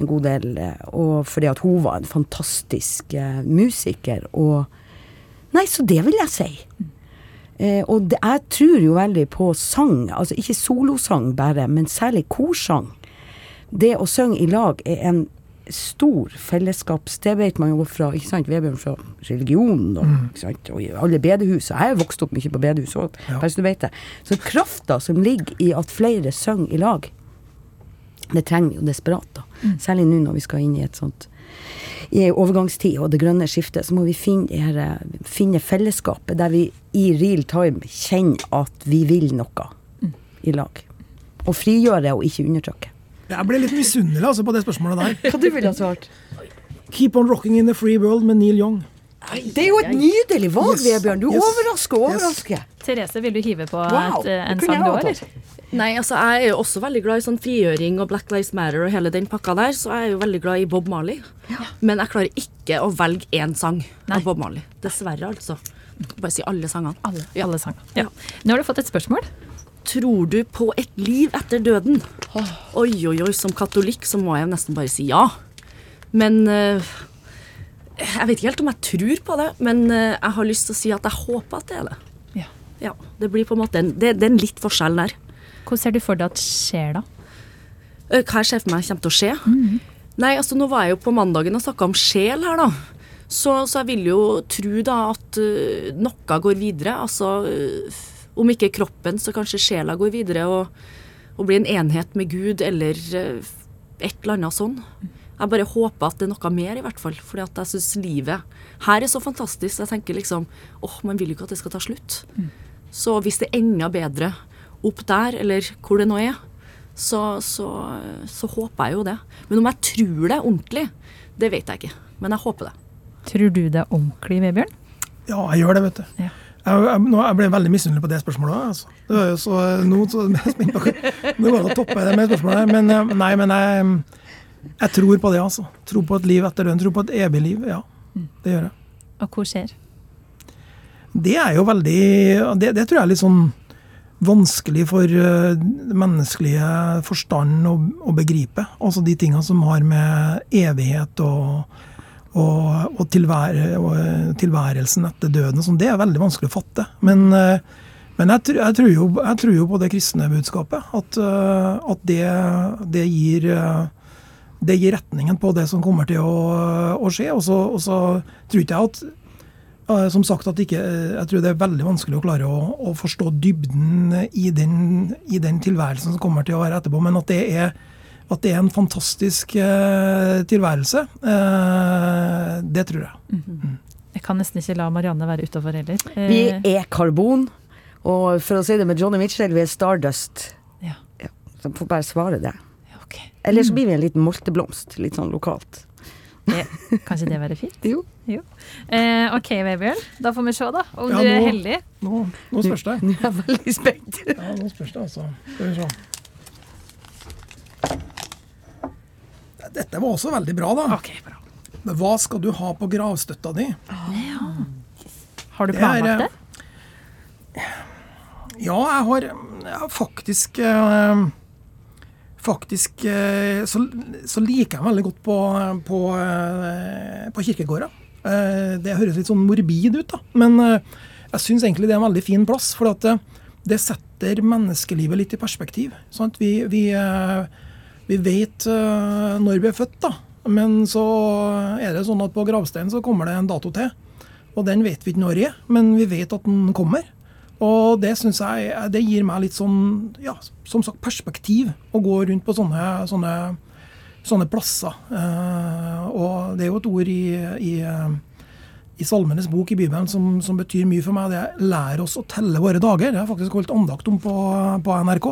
Speaker 4: en god del, eh, og fordi at hun var en fantastisk eh, musiker. Og Nei, så det vil jeg si. Eh, og det, jeg tror jo veldig på sang, altså ikke solosang bare, men særlig korsang det å synge i lag er en stor fellesskaps... Det vet man jo fra ikke sant, Vebjørn fra religionen og, ikke sant, og i alle bedehus. Jeg har vokst opp mye på bedehus òg,
Speaker 3: Ja.
Speaker 4: bare så du vet det. Så krafta som ligger i at flere synger i lag, det trenger vi jo desperat. da. Særlig nå når vi skal inn i et sånt i en overgangstid og det grønne skiftet, så må vi finne, her, eh, finne fellesskapet der vi i real time kjenner at vi vil noe i lag. Og frigjøre og ikke undertrykke.
Speaker 3: Jeg ble litt misunnelig altså, på det spørsmålet der.
Speaker 4: Hva du ville ha svart?
Speaker 3: Keep on rocking in the free world med Neil Young.
Speaker 4: Det er jo et nydelig valg,
Speaker 3: Yes.
Speaker 4: Vebjørn. Du
Speaker 3: Yes.
Speaker 4: overrasker og
Speaker 3: Yes.
Speaker 2: Therese, vil du hive på
Speaker 4: Wow,
Speaker 2: et, eh, en sang du òg, eller?
Speaker 5: Nei, altså jeg er jo også veldig glad i sånn frigjøring og Black Lives Matter og hele den pakka der, så jeg er jo veldig glad i Bob Marley. Men jeg klarer ikke å velge én sang
Speaker 2: Nei.
Speaker 5: av Bob Marley. Dessverre, altså. Bare si alle sangene.
Speaker 2: Alle,
Speaker 5: Ja.
Speaker 2: alle sangene. Ja. Nå har du fått et spørsmål.
Speaker 5: Tror du på et liv etter døden? Oi, oi, oi, som katolikk så må jeg nesten bare si ja. Men eh, Jeg vet ikke helt om jeg tror på det, men eh, jeg har lyst til å si at jeg håper at det er det.
Speaker 2: Ja.
Speaker 5: Ja, Det blir på en måte en, det, det er en litt forskjell der.
Speaker 2: Hva ser du for deg at skjer da?
Speaker 5: Eh, Hva jeg ser for meg kommer til å skje? Nei, altså nå var jeg jo på mandagen og snakka om sjel her, da. Så, så jeg vil jo tro da at noe går videre. Altså om ikke kroppen, så kanskje sjela går videre og, og blir en enhet med Gud eller eh, et eller annet sånn. Jeg bare håper at det er noe mer, i hvert fall. For jeg syns livet her er så fantastisk. Jeg tenker liksom åh, man vil jo ikke at det skal ta slutt. Så hvis det er enda bedre opp der, eller hvor det nå er, så, så, så håper jeg jo det. Men om jeg tror det ordentlig, det vet jeg ikke. Men jeg håper det.
Speaker 2: Tror du det er ordentlig, Vebjørn?
Speaker 3: Ja, jeg gjør det, vet du.
Speaker 2: Ja.
Speaker 3: Jeg, jeg, jeg ble veldig misunnelig på det spørsmålet. Altså. Det var jo så, nå så Nå går det å toppe det med spørsmålet. Men eh, nei, men jeg, jeg tror på det, altså. Tror på et liv etter døden. Tror på et evig liv. Ja, det gjør jeg.
Speaker 2: Og hvor skjer?
Speaker 3: Det er jo veldig Det, det tror jeg er litt sånn vanskelig for uh, menneskelige forstand å, å, begripe. Altså de tingene som har med evighet og, og, og, tilvær, og tilværelsen etter døden sånn, det er veldig vanskelig å fatte. Men, uh, men jeg, jeg, tror jo, jeg, tror jo, på det kristne budskapet. At, uh, at det, det, gir det gir retningen på det som kommer til å, å skje. Og så, og så tror ikke jeg at som sagt at ikke, Jeg tror det er veldig vanskelig å klare å, å forstå dybden i den, i den, tilværelsen som kommer til å være etterpå, men at det er, at det er en fantastisk eh, tilværelse, Eh, det tror jeg.
Speaker 2: Mhm. Mm. Jeg kan nesten ikke la Marianne være utafor heller.
Speaker 4: Eh. vi er karbon, og for å si det med Johnny Mitchell, vi er Stardust. Ja. Ja, så får bare svare det. Okay. Eller så blir vi en liten molteblomst, litt sånn lokalt.
Speaker 2: Det, kanskje det være fint?
Speaker 4: jo.
Speaker 2: jo. Eh, OK, Vebjørn. Da får vi se, da. Om ja, du er heldig.
Speaker 3: Nå, nå spørs det.
Speaker 4: Nå er jeg veldig spent.
Speaker 3: ja, nå spørs det, altså. Skal vi se. Dette var også veldig bra, da.
Speaker 2: Okay, bra.
Speaker 3: Men hva skal du ha på gravstøtta di?
Speaker 2: Ja. Har du planlagt det?
Speaker 3: det? Ja, jeg har, jeg har faktisk uh, faktisk eh, så, så, liker jeg veldig godt på, på, eh, på kirkegårder. Eh, det høres litt sånn morbid ut, da. Men jeg syns egentlig det er en veldig fin plass. For at det, det setter menneskelivet litt i perspektiv. Vi, vi, vi, vet når vi er født, da. Men så er det sånn at på gravsteinen så kommer det en dato til. Og den vet vi ikke når er, men vi vet at den kommer. Og det syns jeg det gir meg litt sånn, ja, som sagt, perspektiv å gå rundt på sånne, sånne, sånne plasser. Eh, og det er jo et ord i, i, i Salmenes bok i Bibelen som, som, betyr mye for meg. Det er 'lær oss å telle våre dager'. Det har jeg faktisk holdt andakt om på, på NRK.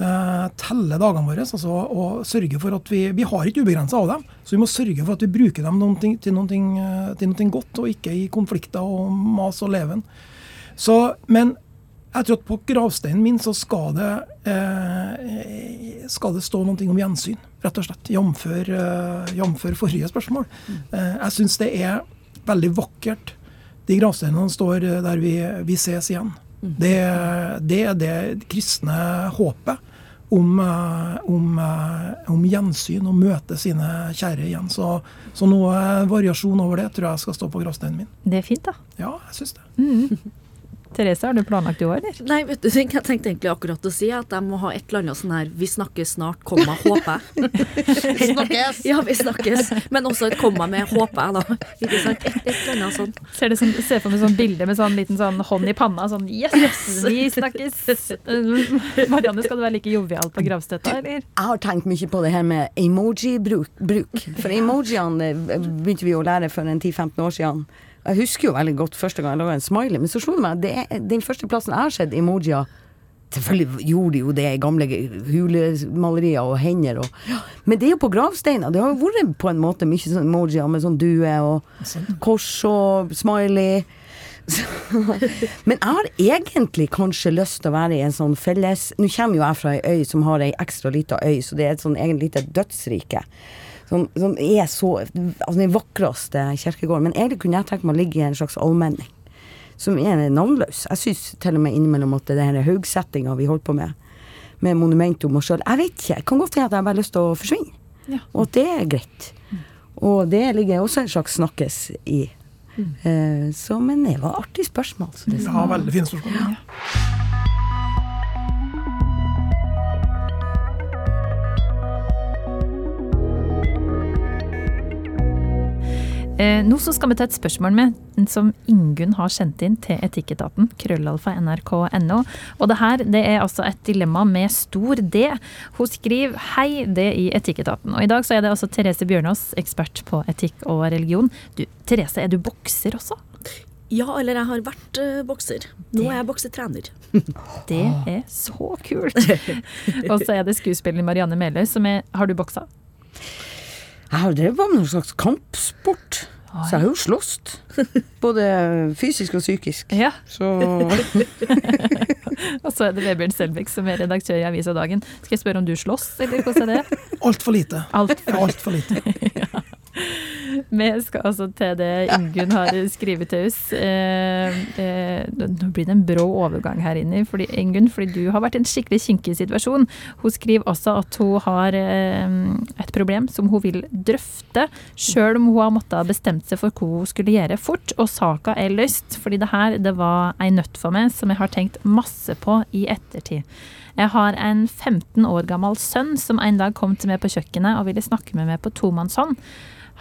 Speaker 3: Eh, telle dagene våre altså, og sørge for at vi Vi har ikke ubegrensa av dem, så vi må sørge for at vi bruker dem noen ting, til, noe, til noe godt, og ikke i konflikter og mas og leven. Så, men jeg tror at på gravsteinen min så skal det, eh, skal det stå noe om gjensyn, rett og slett. Jf. Eh, forrige spørsmål. Eh, jeg syns det er veldig vakkert, de gravsteinene står der vi, vi ses igjen. Det, det, er det kristne håpet om, eh, om, eh, om, gjensyn og møte sine kjære igjen. Så, så noe variasjon over det tror jeg skal stå på gravsteinen min.
Speaker 2: Det er fint, da.
Speaker 3: Ja, jeg syns det.
Speaker 2: Mm. Therese, har du planlagt i år, eller?
Speaker 5: Nei, vet du, jeg tenkte egentlig akkurat å si at jeg må ha et eller annet sånn her 'vi snakkes snart', komma, håper jeg.
Speaker 4: vi snakkes!
Speaker 5: Ja, vi snakkes. Men også et komma med 'håper jeg', da. Ikke sant? Et, et eller annet sånn.
Speaker 2: Ser du sånn, ser for meg sånn bilde med sånn liten sånn hånd i panna, sånn 'yes, yes vi snakkes'. Marianne, skal du være like jovial på gravstøtta, eller?
Speaker 4: Jeg har tenkt mye på det her med emoji-bruk. For emojiene begynte vi å lære for en 10-15 år siden. Jeg husker jo veldig godt første gang jeg laga en smiley, men så slo det meg det er den første plassen jeg har sett emojier Selvfølgelig gjorde de jo det i gamle hulemalerier og hender og Men det er jo på gravsteiner. Det har jo vært på en måte mye sånn emojier med sånn due og kors og smiley. Men jeg har egentlig kanskje lyst til å være i en sånn felles Nå kommer jo jeg fra ei øy som har ei ekstra lita øy, så det er et sånn egentlig lite dødsrike som, som er så Altså den vakreste kirkegården. Men egentlig kunne jeg tenkt meg å ligge i en slags allmenning. Som er navnløs. Jeg syns til og med innimellom at det er denne haugsettinga vi holder på med, med monumentum og sjøl Jeg vet ikke. Jeg kan godt hende at jeg bare har lyst til å forsvinne. Ja. Og at det er greit. Og det ligger også en slags snakkes i. Mm. Uh, så, men det var et artig spørsmål. Så
Speaker 3: det ja, veldig fint spørsmål. Ja.
Speaker 2: Nå så skal vi ta et spørsmål med, som Ingunn har sendt inn til Etikketaten. Krøllalfa nrk.no. Og det her det er altså et dilemma med stor D. Hun skriver 'Hei, det i Etikketaten'. Og i dag så er det altså Therese Bjørnås, ekspert på etikk og religion. Du, Therese, er du bokser også?
Speaker 5: Ja, eller jeg har vært uh, bokser. Nå er jeg boksetrener.
Speaker 2: Det er så kult! og så er det skuespiller Marianne Meløy som er Har du boksa?
Speaker 4: Jeg har drevet med noen slags kampsport. Så jeg har jo slåss. Både fysisk og psykisk.
Speaker 2: Ja,
Speaker 4: Så
Speaker 2: og så er det Vebjørn Selbekk som er redaktør i Avisa Dagen. Skal jeg spørre om du slåss, eller hvordan er det?
Speaker 3: Altfor lite.
Speaker 2: Alt
Speaker 3: Altfor lite.
Speaker 2: Vi skal altså til det Ingunn har skrevet til oss. Eh, eh, nå blir det en brå overgang her inne, fordi, Ingunn, fordi du har vært i en skikkelig kinkig situasjon. Hun skriver også at hun har eh, et problem som hun vil drøfte, sjøl om hun har måttet bestemt seg for hva hun skulle gjøre fort, og saka er løst. Fordi det her det var ei nøtt for meg som jeg har tenkt masse på i ettertid. Jeg har en 15 år gammel sønn som en dag kom til meg på kjøkkenet og ville snakke med meg på tomannshånd.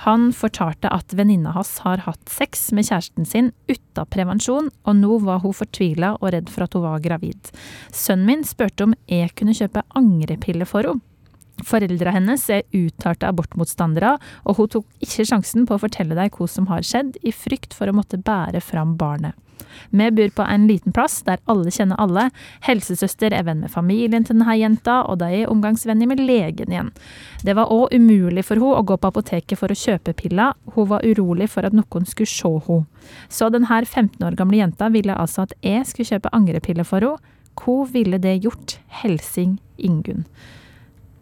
Speaker 2: Han fortalte at venninna hans har hatt sex med kjæresten sin uten prevensjon, og nå var hun fortvila og redd for at hun var gravid. Sønnen min spurte om jeg kunne kjøpe angrepille for henne. Foreldra hennes er uttalte abortmotstandere, og hun tok ikke sjansen på å fortelle deg hva som har skjedd, i frykt for å måtte bære fram barnet. Vi bor på en liten plass der alle kjenner alle. Helsesøster er venn med familien til denne jenta, og de er omgangsvenner med legen igjen. Det var òg umulig for henne å gå på apoteket for å kjøpe piller, hun var urolig for at noen skulle se henne. Så denne 15 år gamle jenta ville altså at jeg skulle kjøpe angrepiller for henne. Hva ville det gjort? Helsing Ingunn.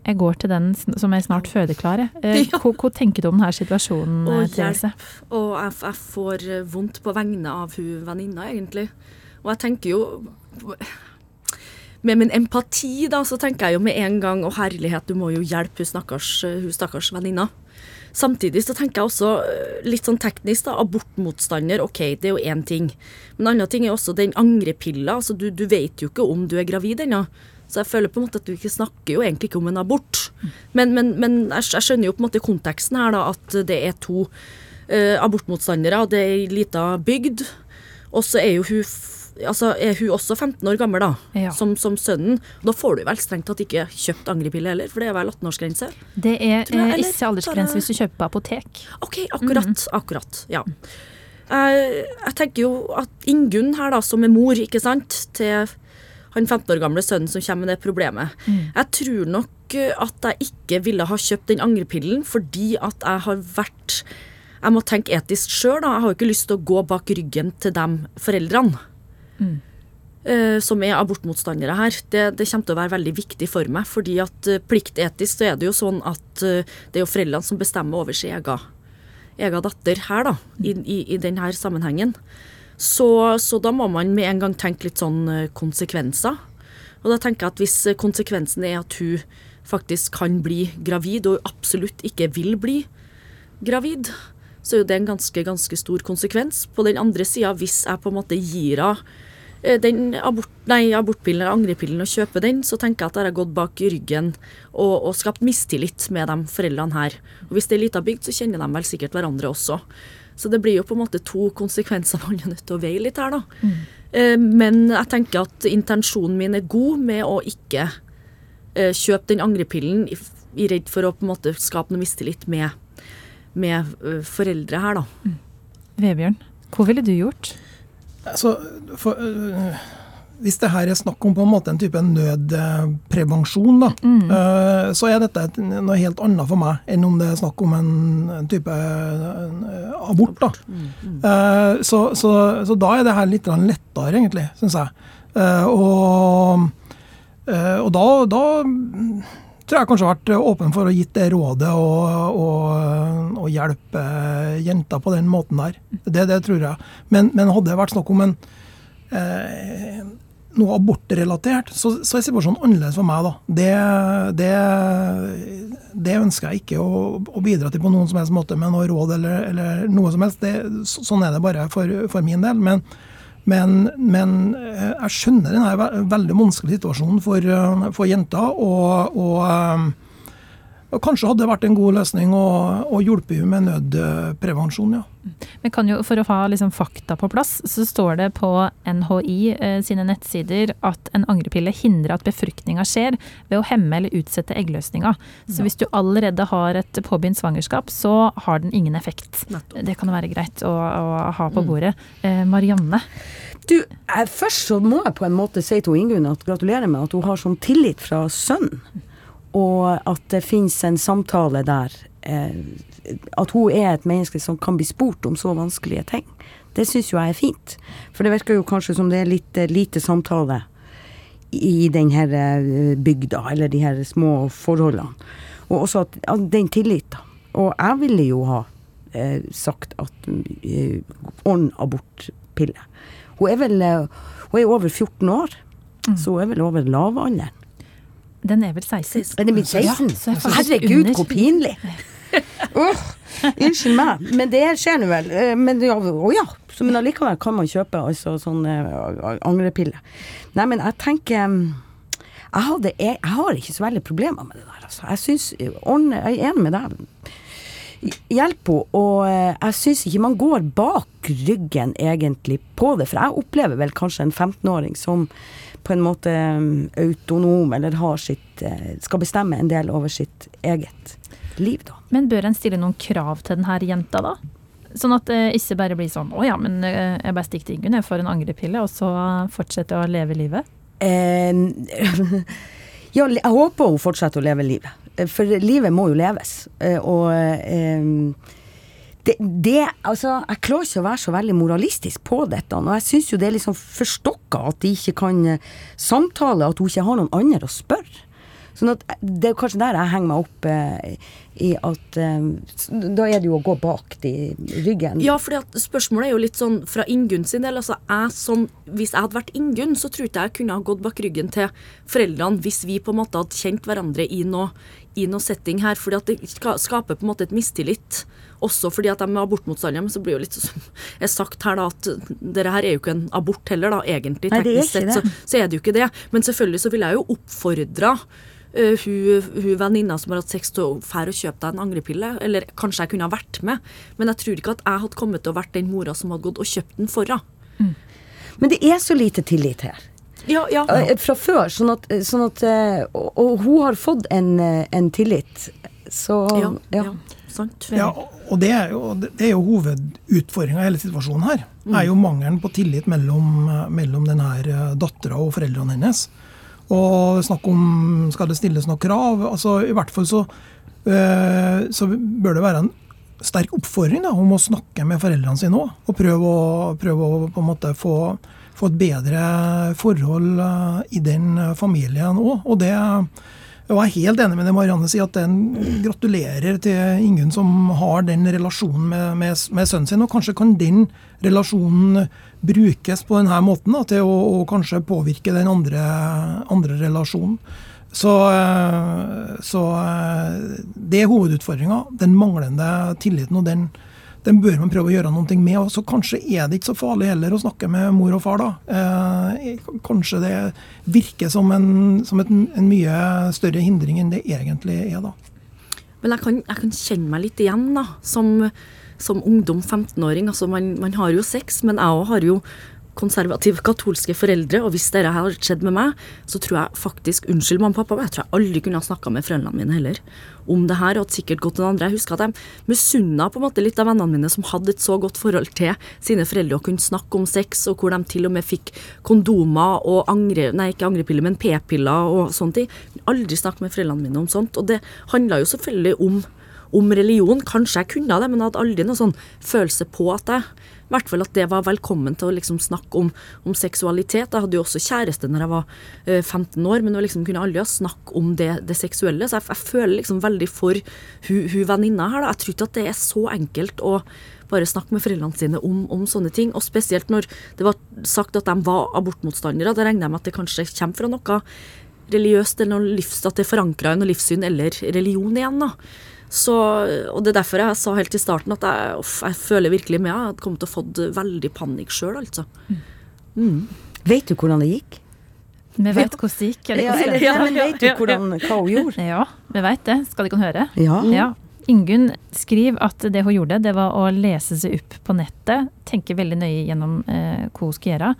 Speaker 2: Jeg går til den som er snart fødeklar. Eh,
Speaker 5: Ja.
Speaker 2: Hva, hva tenker du om denne situasjonen,
Speaker 5: og
Speaker 2: eh, Therese?
Speaker 5: Og jeg, jeg får eh, vondt på vegne av hun venninna, egentlig. Og jeg tenker jo Med min empati, da, så tenker jeg jo med en gang Å, herlighet, du må jo hjelpe hun stakkars, hun stakkars venninna. Samtidig så tenker jeg også eh, litt sånn teknisk, da. Abortmotstander, OK, det er jo én ting. Men en annen ting er også den angrepilla. Altså, du, du vet jo ikke om du er gravid ennå. Så jeg føler på en måte at du ikke snakker jo egentlig ikke om en abort. Men, men, men jeg, jeg skjønner jo på en måte konteksten her, da, at det er to uh, abortmotstandere, og det er ei lita bygd. Og så er jo hun Altså, er hun også 15 år gammel, da,
Speaker 2: Ja.
Speaker 5: som, som sønnen. Da får du vel strengt tatt ikke kjøpt angrepille heller, for det er vel 18-årsgrense?
Speaker 2: Det er
Speaker 5: jeg,
Speaker 2: eh, ikke aldersgrense hvis du kjøper på apotek.
Speaker 5: OK, akkurat. Akkurat. Ja. Jeg, jeg tenker jo at Ingunn her, da, som er mor, ikke sant, til han 15 år gamle sønnen som kommer med det problemet. Jeg tror nok eh, at jeg ikke ville ha kjøpt den angrepillen fordi at jeg har vært Jeg må tenke etisk sjøl, da. Jeg har jo ikke lyst til å gå bak ryggen til de foreldrene. eh, som er abortmotstandere her. Det, det kommer til å være veldig viktig for meg. fordi at eh, pliktetisk så er det jo sånn at det er jo foreldrene som bestemmer over sin egen egen datter her, da, i, i, i denne sammenhengen. Så, så da må man med en gang tenke litt sånn eh, konsekvenser. Og da tenker jeg at hvis eh, konsekvensen er at hun faktisk kan bli gravid, og absolutt ikke vil bli gravid, så er jo det en ganske, ganske stor konsekvens. På den andre sida, hvis jeg på en måte gir henne eh, den abort, nei, abortpillen eller angrepillen og kjøper den, så tenker jeg at jeg har gått bak ryggen og, og skapt mistillit med de foreldrene her. Og hvis det er lita bygd, så kjenner de vel sikkert hverandre også. Så det blir jo på en måte to konsekvenser man er nødt til å veie litt her, da. Eh, Men jeg tenker at intensjonen min er god med å ikke eh, kjøpe den angrepillen i, i redd for å på en måte skape noe mistillit med, med foreldre her, da.
Speaker 2: Vebjørn, hva ville du gjort?
Speaker 3: Altså, for, hvis det her er snakk om på en måte en type nødprevensjon, da, mm. så er dette noe helt annet for meg enn om det er snakk om en, type øh, abort. da. Mm. så, så, så da er det her litt lettere, egentlig, syns jeg. Eh, og eh, og da, da tror jeg kanskje har vært åpen for å gitt det rådet og, og, og hjelpe jenta på den måten der. Det, det tror jeg. Men, men hadde det vært snakk om en eh, noe abortrelatert, så, så er situasjonen annerledes for meg. da. Det, det, det ønsker jeg ikke å, å bidra til på noen som helst måte med noe råd eller, eller noe som helst. Det, så- sånn er det bare for, for min del. Men, men, men eh, jeg skjønner denne ve- veldig vanskelige situasjonen for, eh, for jenter. Og, og, eh, og kanskje hadde det vært en god løsning å, å hjelpe henne med nødprevensjon, ja.
Speaker 2: Men kan jo, For å ha liksom fakta på plass, så står det på NHI eh, sine nettsider at en angrepille hindrer at befruktninga skjer ved å hemme eller utsette eggløsninga. Så hvis du allerede har et påbegynt svangerskap, så har den ingen effekt.
Speaker 5: Nettopp.
Speaker 2: Det kan være greit å, å ha på bordet. Eh, Marianne,
Speaker 4: Du, jeg, først så må jeg på en måte si til Ingunn at gratulerer med at hun har sånn tillit fra sønnen. Og at det finnes en samtale der eh, At hun er et menneske som kan bli spurt om så vanskelige ting. Det syns jo jeg er fint. For det virker jo kanskje som det er litt eh, lite samtale i den her eh, bygda, eller de her små forholdene. Og også at, at den tilliten. Og jeg ville jo ha eh, sagt at eh, ordn abortpille. Hun er vel hun er over 14 år, så hun er vel over lavalderen.
Speaker 2: Den er vel 16?
Speaker 4: Er det blitt 16?
Speaker 2: så er
Speaker 4: Herregud, hvor pinlig! oh, unnskyld meg, men det skjer nå vel. Eh, Men ja, oh ja. Så, men allikevel kan man kjøpe altså sånne eh, angrepille. Nei, men jeg tenker jeg, hadde, jeg, jeg har ikke så veldig problemer med det der, altså. Jeg syns ordne- Jeg er enig med deg. Hjelp henne, og eh, jeg syns ikke man går bak ryggen egentlig på det. For jeg opplever vel kanskje en 15-åring som på en måte mm, autonom, eller har sitt eh, Skal bestemme en del over sitt eget liv, da.
Speaker 2: Men bør en stille noen krav til denne jenta, da? Sånn at det ikke bare blir sånn å ja, men eh, jeg bare stikker til Ingunn, jeg får en angrepille, og så fortsetter jeg å leve livet.
Speaker 4: Eh, ja, jeg håper hun fortsetter å leve livet. Eh, For livet må jo leves. Eh, Og eh, det, det Altså, jeg klarer ikke å være så veldig moralistisk på dette. Og jeg syns jo det er liksom forstokka at de ikke kan eh, samtale, at hun ikke har noen andre å spørre. Sånn at Det er kanskje der jeg henger meg opp eh, i at eh, Da er det jo å gå bak de ryggen.
Speaker 5: Ja, for spørsmålet er jo litt sånn fra Ingunn sin del. Altså, jeg som, hvis jeg hadde vært Ingunn, så tror ikke jeg kunne ha gått bak ryggen til foreldrene hvis vi på en måte hadde kjent hverandre i noe, i noe setting her. fordi at det skaper på en måte et mistillit. Også fordi at de er abortmotstandere. Men så blir jo litt som jeg sagt her, da, at dere her er jo ikke en abort heller, da, egentlig.
Speaker 4: Nei,
Speaker 5: Teknisk sett så, så er det jo ikke det. Men selvfølgelig så vil jeg jo oppfordra Uh, hun, hun venninna som har hatt sex til å fære og kjøpe deg en angrepille. Eller kanskje jeg kunne ha vært med, men jeg tror ikke at jeg hadde kommet til å vært den mora som hadde gått og kjøpt den for henne.
Speaker 4: Men det er så lite tillit her.
Speaker 5: Ja, ja.
Speaker 4: Eh, Fra før, sånn at, sånn at eh, og, og hun har fått en, eh, en tillit. Så
Speaker 5: ja,
Speaker 4: ja.
Speaker 5: ja. Sant.
Speaker 3: Ja, og det er jo, det er jo hovedutfordringa i hele situasjonen her. er jo mangelen på tillit mellom, mellom denne dattera og foreldrene hennes. Og snakk om skal det stilles noen krav. altså I hvert fall så, øh, så bør det være en sterk oppfordring da, om å snakke med foreldrene sine òg. Og prøve å, prøve å på en måte få, få et bedre forhold øh, i den familien òg. Og det jeg er helt enig med det Marianne sier, at den gratulerer til ingen som har den relasjonen med, med, med sønnen sin. Og kanskje kan den relasjonen brukes på denne måten da, til å, å kanskje påvirke den andre, andre relasjonen. Så, eh, så eh, det er hovedutfordringa. Den manglende tilliten. og den, den bør man prøve å gjøre noe med. så Kanskje er det ikke så farlig heller å snakke med mor og far. da. Eh, kanskje det virker som, en, som et, en mye større hindring enn det egentlig er. da.
Speaker 5: Men jeg kan, jeg kan kjenne meg litt igjen da, som, som ungdom 15-åring. Altså, man, man har jo sex, men jeg òg har jo konservative katolske foreldre, og hvis dette hadde skjedd med meg, så tror jeg faktisk Unnskyld, mamma og pappa, men jeg tror jeg aldri kunne ha snakka med foreldrene mine heller om det her, og hadde sikkert gått til andre. Jeg husker at jeg misunna på en måte litt av vennene mine som hadde et så godt forhold til sine foreldre og kunne snakke om sex, og hvor de til og med fikk kondomer og angre, nei, ikke angrepiller, men p-piller og sånne ting. Aldri snakket med foreldrene mine om sånt. Og det handla jo selvfølgelig om om religion. Kanskje jeg kunne det, men jeg hadde aldri noen sånn følelse på at jeg i hvert fall at det var velkommen til å liksom snakke om, om seksualitet. Jeg hadde jo også kjæreste når jeg var eh, 15 år, men jeg liksom kunne aldri snakke om det, det seksuelle. Så jeg, jeg føler liksom veldig for hun, hun venninna her. Da. Jeg tror ikke at det er så enkelt å bare snakke med foreldrene sine om, om sånne ting. Og spesielt når det var sagt at de var abortmotstandere. Da regner jeg med at det kanskje kommer fra noe religiøst eller noe livs, at det er forankra i noe livssyn eller religion igjen. da. Så, og Det er derfor jeg sa helt i starten at jeg, off, jeg føler virkelig med. Jeg hadde kommet til å fått veldig panikk sjøl, altså.
Speaker 4: Vet du hvordan det gikk?
Speaker 2: Vi vet hvordan det gikk.
Speaker 4: Ja, eller, ja, men vet du hvordan, hva hun gjorde?
Speaker 2: Ja, vi vet det. Skal de kan høre?
Speaker 4: Ja.
Speaker 2: Ja. Ingunn skriver at det hun gjorde, det var å lese seg opp på nettet. Tenke veldig nøye gjennom eh, hva hun skulle gjøre.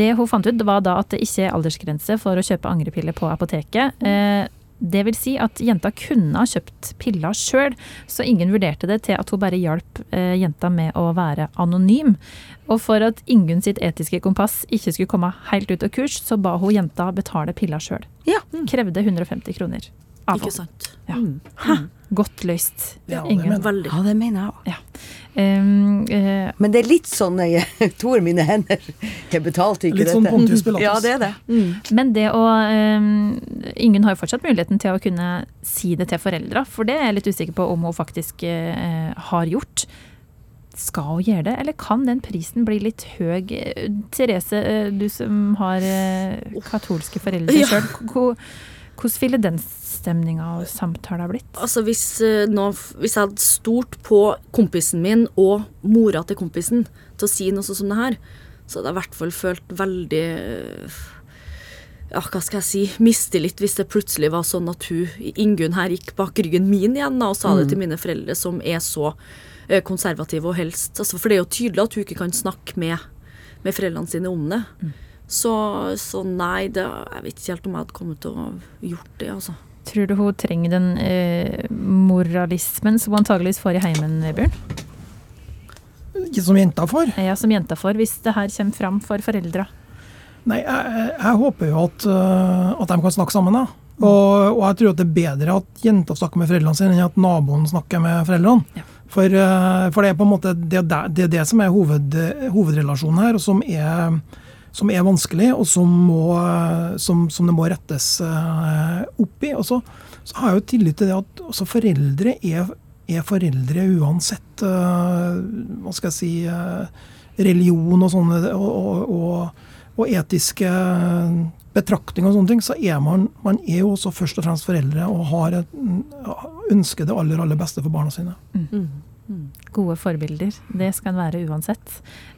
Speaker 2: Det hun fant ut, var da at det ikke er aldersgrense for å kjøpe angrepiller på apoteket. Eh, det vil si at jenta kunne ha kjøpt pilla sjøl, så ingen vurderte det til at hun bare hjalp eh, jenta med å være anonym. Og for at Ingunn sitt etiske kompass ikke skulle komme helt ut av kurs, så ba hun jenta betale pilla sjøl.
Speaker 4: Ja.
Speaker 2: Krevde 150 kroner Av
Speaker 5: Ikke sant.
Speaker 2: Ja.
Speaker 4: Mm.
Speaker 2: Godt løst,
Speaker 3: Ja, det mener.
Speaker 4: Ja, det mener jeg òg.
Speaker 2: Um, uh,
Speaker 4: Men det er litt sånn jeg Tor, mine hender Jeg betalte ikke
Speaker 3: Litt sånn
Speaker 4: dette?
Speaker 3: Pontius Pilatus.
Speaker 4: Ja, det er det.
Speaker 2: Men det å um, Ingunn har jo fortsatt muligheten til å kunne si det til foreldra, for det er jeg litt usikker på om hun faktisk uh, har gjort. Skal hun gjøre det, eller kan den prisen bli litt høy? Eh, Therese, uh, du som har eh, katolske foreldre
Speaker 5: Ja.
Speaker 2: Hvordan ville den stemninga og samtalen blitt?
Speaker 5: Altså hvis, eh, nå, hvis jeg hadde stort på kompisen min og mora til kompisen til å si noe sånt som det her, så hadde jeg i hvert fall følt veldig eh, ja, hva skal jeg si, mistillit hvis det plutselig var sånn at hun, Ingunn her gikk bak ryggen min igjen da, og sa det til mine foreldre, som er så eh, konservative og helst altså, For det er jo tydelig at hun ikke kan snakke med, med foreldrene sine om det. Så, så nei, det, jeg vet ikke helt om jeg hadde kommet til å gjort det, altså.
Speaker 2: Tror du hun trenger den eh, moralismen som hun antageligvis får i heimen, Bjørn?
Speaker 3: Ikke som jenta får.
Speaker 2: Ja, som jenta får, hvis det her kommer fram for foreldra.
Speaker 3: Nei, jeg, jeg- håper jo at, øh, at de kan snakke sammen. da. Og, og jeg tror at det er bedre at jenta snakker med foreldrene sine, enn at naboen snakker med foreldrene.
Speaker 2: Ja.
Speaker 3: For, øh, for det er på en måte det, det, er det som er hoved, hovedrelasjonen her, og som er, som er vanskelig, og som, må, som, som det må rettes øh, opp i. Og så, så har jeg jo tillit til det at også foreldre er, er foreldre uansett øh, hva skal jeg si, øh, religion og sånne og, og, og, etiske betraktninger og sånne ting, så er man, man er jo også først og fremst foreldre og har et, ønsker det aller, aller beste for barna sine.
Speaker 2: Gode forbilder. Det skal en være uansett.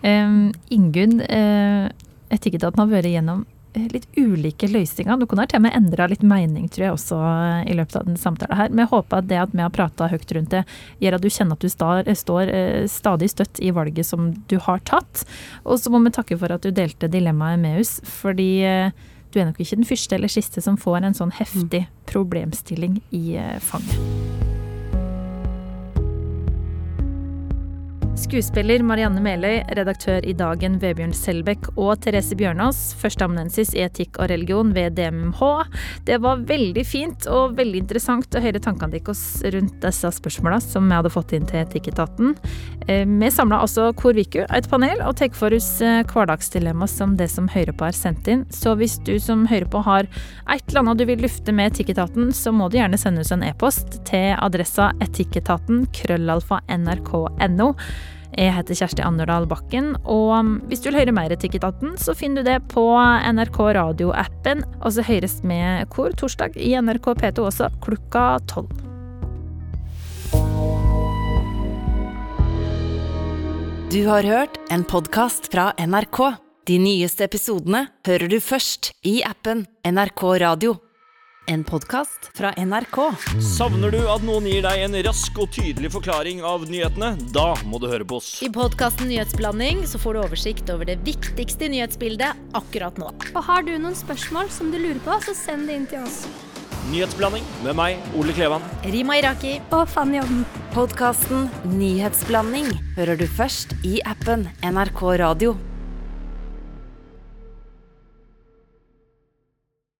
Speaker 2: Um, Ingunn, uh, Etikketaten har vært gjennom eh, litt ulike løsninger. Noen har til og med endra litt mening, tror jeg, også eh, i løpet av den samtalen her. Men jeg håper at det at vi har prata høyt rundt det, gjør at du kjenner at du står, står eh, stadig støtt i valget som du har tatt. Og så må vi takke for at du delte dilemmaet med oss, fordi du er nok ikke den første eller siste som får en sånn heftig problemstilling i fanget. Skuespiller Marianne Meløy, redaktør i Dagen Vebjørn Selbekk og Therese Bjørnås, førsteamanuensis i etikk og religion ved DMH. Det var veldig fint og veldig interessant å høre tankene deres rundt disse spørsmåla som vi hadde fått inn til Etikketaten. Eh, Vi samla også Kor Viku, et panel, og tar for oss eh, hverdagsdilemma som det som hører på er sendt inn. Så hvis du som hører på har et eller annet du vil lufte med Etikketaten, så må du gjerne sende oss en e-post til adressa etikketaten krøllalfa nrk.no. Jeg heter Kjersti Anderdal Bakken, og hvis du vil høre mer Etikketaten, så finner du det på NRK Radio-appen, og så høres med kor torsdag i NRK P2 også klokka tolv.
Speaker 1: Du har hørt en podkast fra NRK. De nyeste episodene hører du først i appen NRK Radio. En podkast fra NRK.
Speaker 6: Savner du at noen gir deg en rask og tydelig forklaring av nyhetene? Da må du høre på oss.
Speaker 7: I podkasten Nyhetsblanding så får du oversikt over det viktigste nyhetsbildet akkurat nå.
Speaker 8: Og har du noen spørsmål som du lurer på, så send det inn til oss.
Speaker 6: Nyhetsblanding med meg, Ole Klevan.
Speaker 7: Rima Iraki.
Speaker 8: Og Fanny Odden.
Speaker 1: Podkasten Nyhetsblanding hører du først i appen NRK Radio.